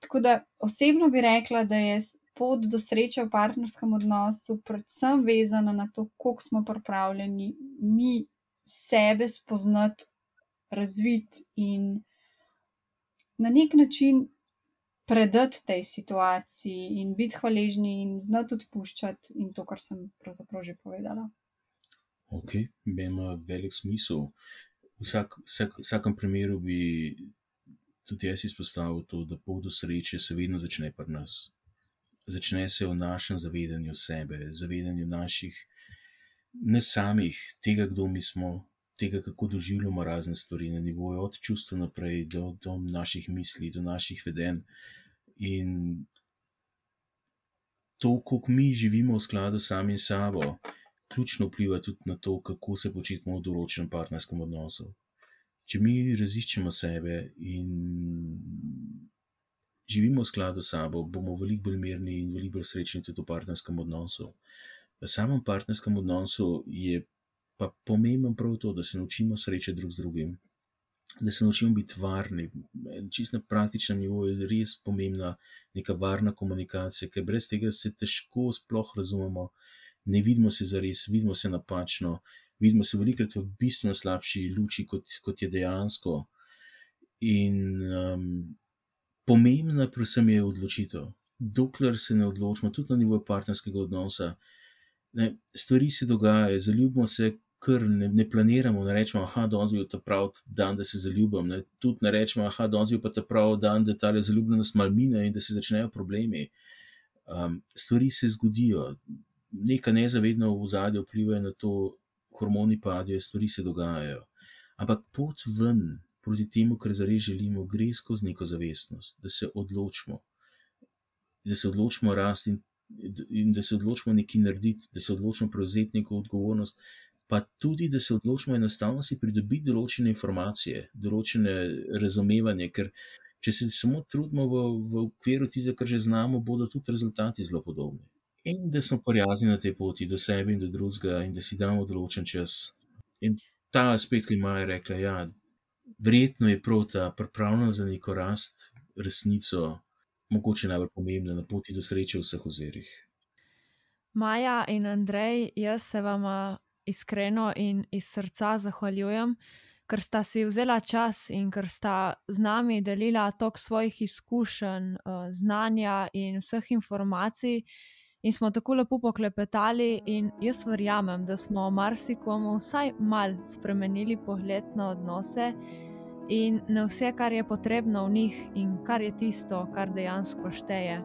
Tako da osebno bi rekla, da je pot do sreče v partnerskem odnosu predvsem vezana na to, koliko smo pripravljeni mi sebe spoznati, razviti in na nek način predati tej situaciji in biti hvaležni in znati odpuščati in to, kar sem pravzaprav že povedala. Ok, ima velik smisel vsak, vsak, vsakem primeru bi tudi jaz izpostavil to, da pot do sreče se vedno začne pri nas. Začne se v našem zavedanju sebe, zavedanju naših, ne samih, tega, kdo mi smo, tega, kako doživljamo razne stvari na nivoju od čustva naprej do, do naših misli, do naših veden. In to, kako mi živimo v skladu sami s sabo, ključno vpliva tudi na to, kako se počutimo v določenem partnerskem odnosu. Če mi raziščemo sebe in živimo v skladu s sabo, bomo veliko bolj mirni in veliko bolj srečni tudi v partnerskem odnosu. V samem partnerskem odnosu je pa pomembno prav to, da se naučimo sreče drug z drugim, da se naučimo biti varni. Čisto na praktičnem nivoju je res pomembna neka varna komunikacija, ker brez tega se težko sploh razumemo, ne vidimo se za res, vidimo se napačno, vidimo se velikrat v bistveno slabši luči, kot, kot je dejansko. In um, pomembna, predvsem, je odločitev. Dokler se ne odločimo, tudi na nivoju partnerskega odnosa, ne, stvari se dogajajo, zaljubimo se, kar ne, ne planiramo, ne rečemo, je danes bil ta pravi dan, da se zaljubim. Ne. Tudi ne rečemo, je danes bil ta pravi dan, da ta zaljubljenost mal mine in da se začnejo problemi. Um, stvari se zgodijo, nekaj nezavedno v zadju vpliva na to, hormoni padijo, stvari se dogajajo. Ampak pot ven proti temu, kar zares želimo, gre skozi neko zavestnost, da se odločimo, da se odločimo rasti in, in da se odločimo nekaj narediti, da se odločimo prevzeti neko odgovornost, pa tudi, da se odločimo enostavno si pridobiti določene informacije, določene razumevanje, ker če se samo trudimo v, v okviru tistega, kar že znamo, bodo tudi rezultati zelo podobni. In da smo prijazni na tej poti do sebe in do drugega, in da si damo določen čas. In ta aspekt, ki ima rekla, ja, verjetno je prav ta pripravljena za neko rast, resnico, mogoče najbolj pomembna na poti do sreče v vseh ozirih. Maja in Andrej, jaz se vam iskreno in iz srca zahvaljujem, ker sta si vzela čas in ker sta z nami delila tok svojih izkušenj, eh, znanja in vseh informacij. In smo tako lepo poklepetali, in jaz verjamem, da smo marsikomu vsaj mal spremenili pogled na odnose in na vse, kar je potrebno v njih in kar je tisto, kar dejansko šteje.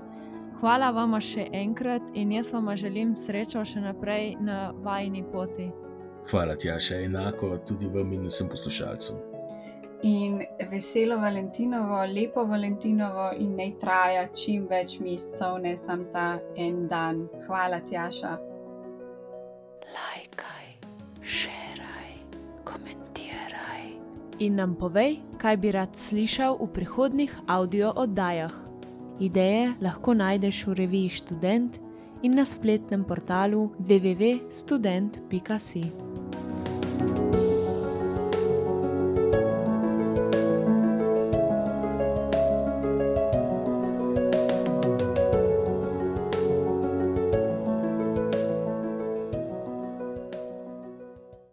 Hvala vam še enkrat in jaz vam želim srečo še naprej na vajni poti. Hvala ti, še enako tudi vam in vsem poslušalcem. In veselo Valentinovo, lepo Valentinovo in naj traja čim več mesecev, ne samo ta en dan. Hvala ti, Aša. Lajkaj, šeraj, komentiraj. In nam povej, kaj bi rad slišal v prihodnih audio oddajah. Ideje lahko najdeš v reviji Student in na spletnem portalu www.student.com.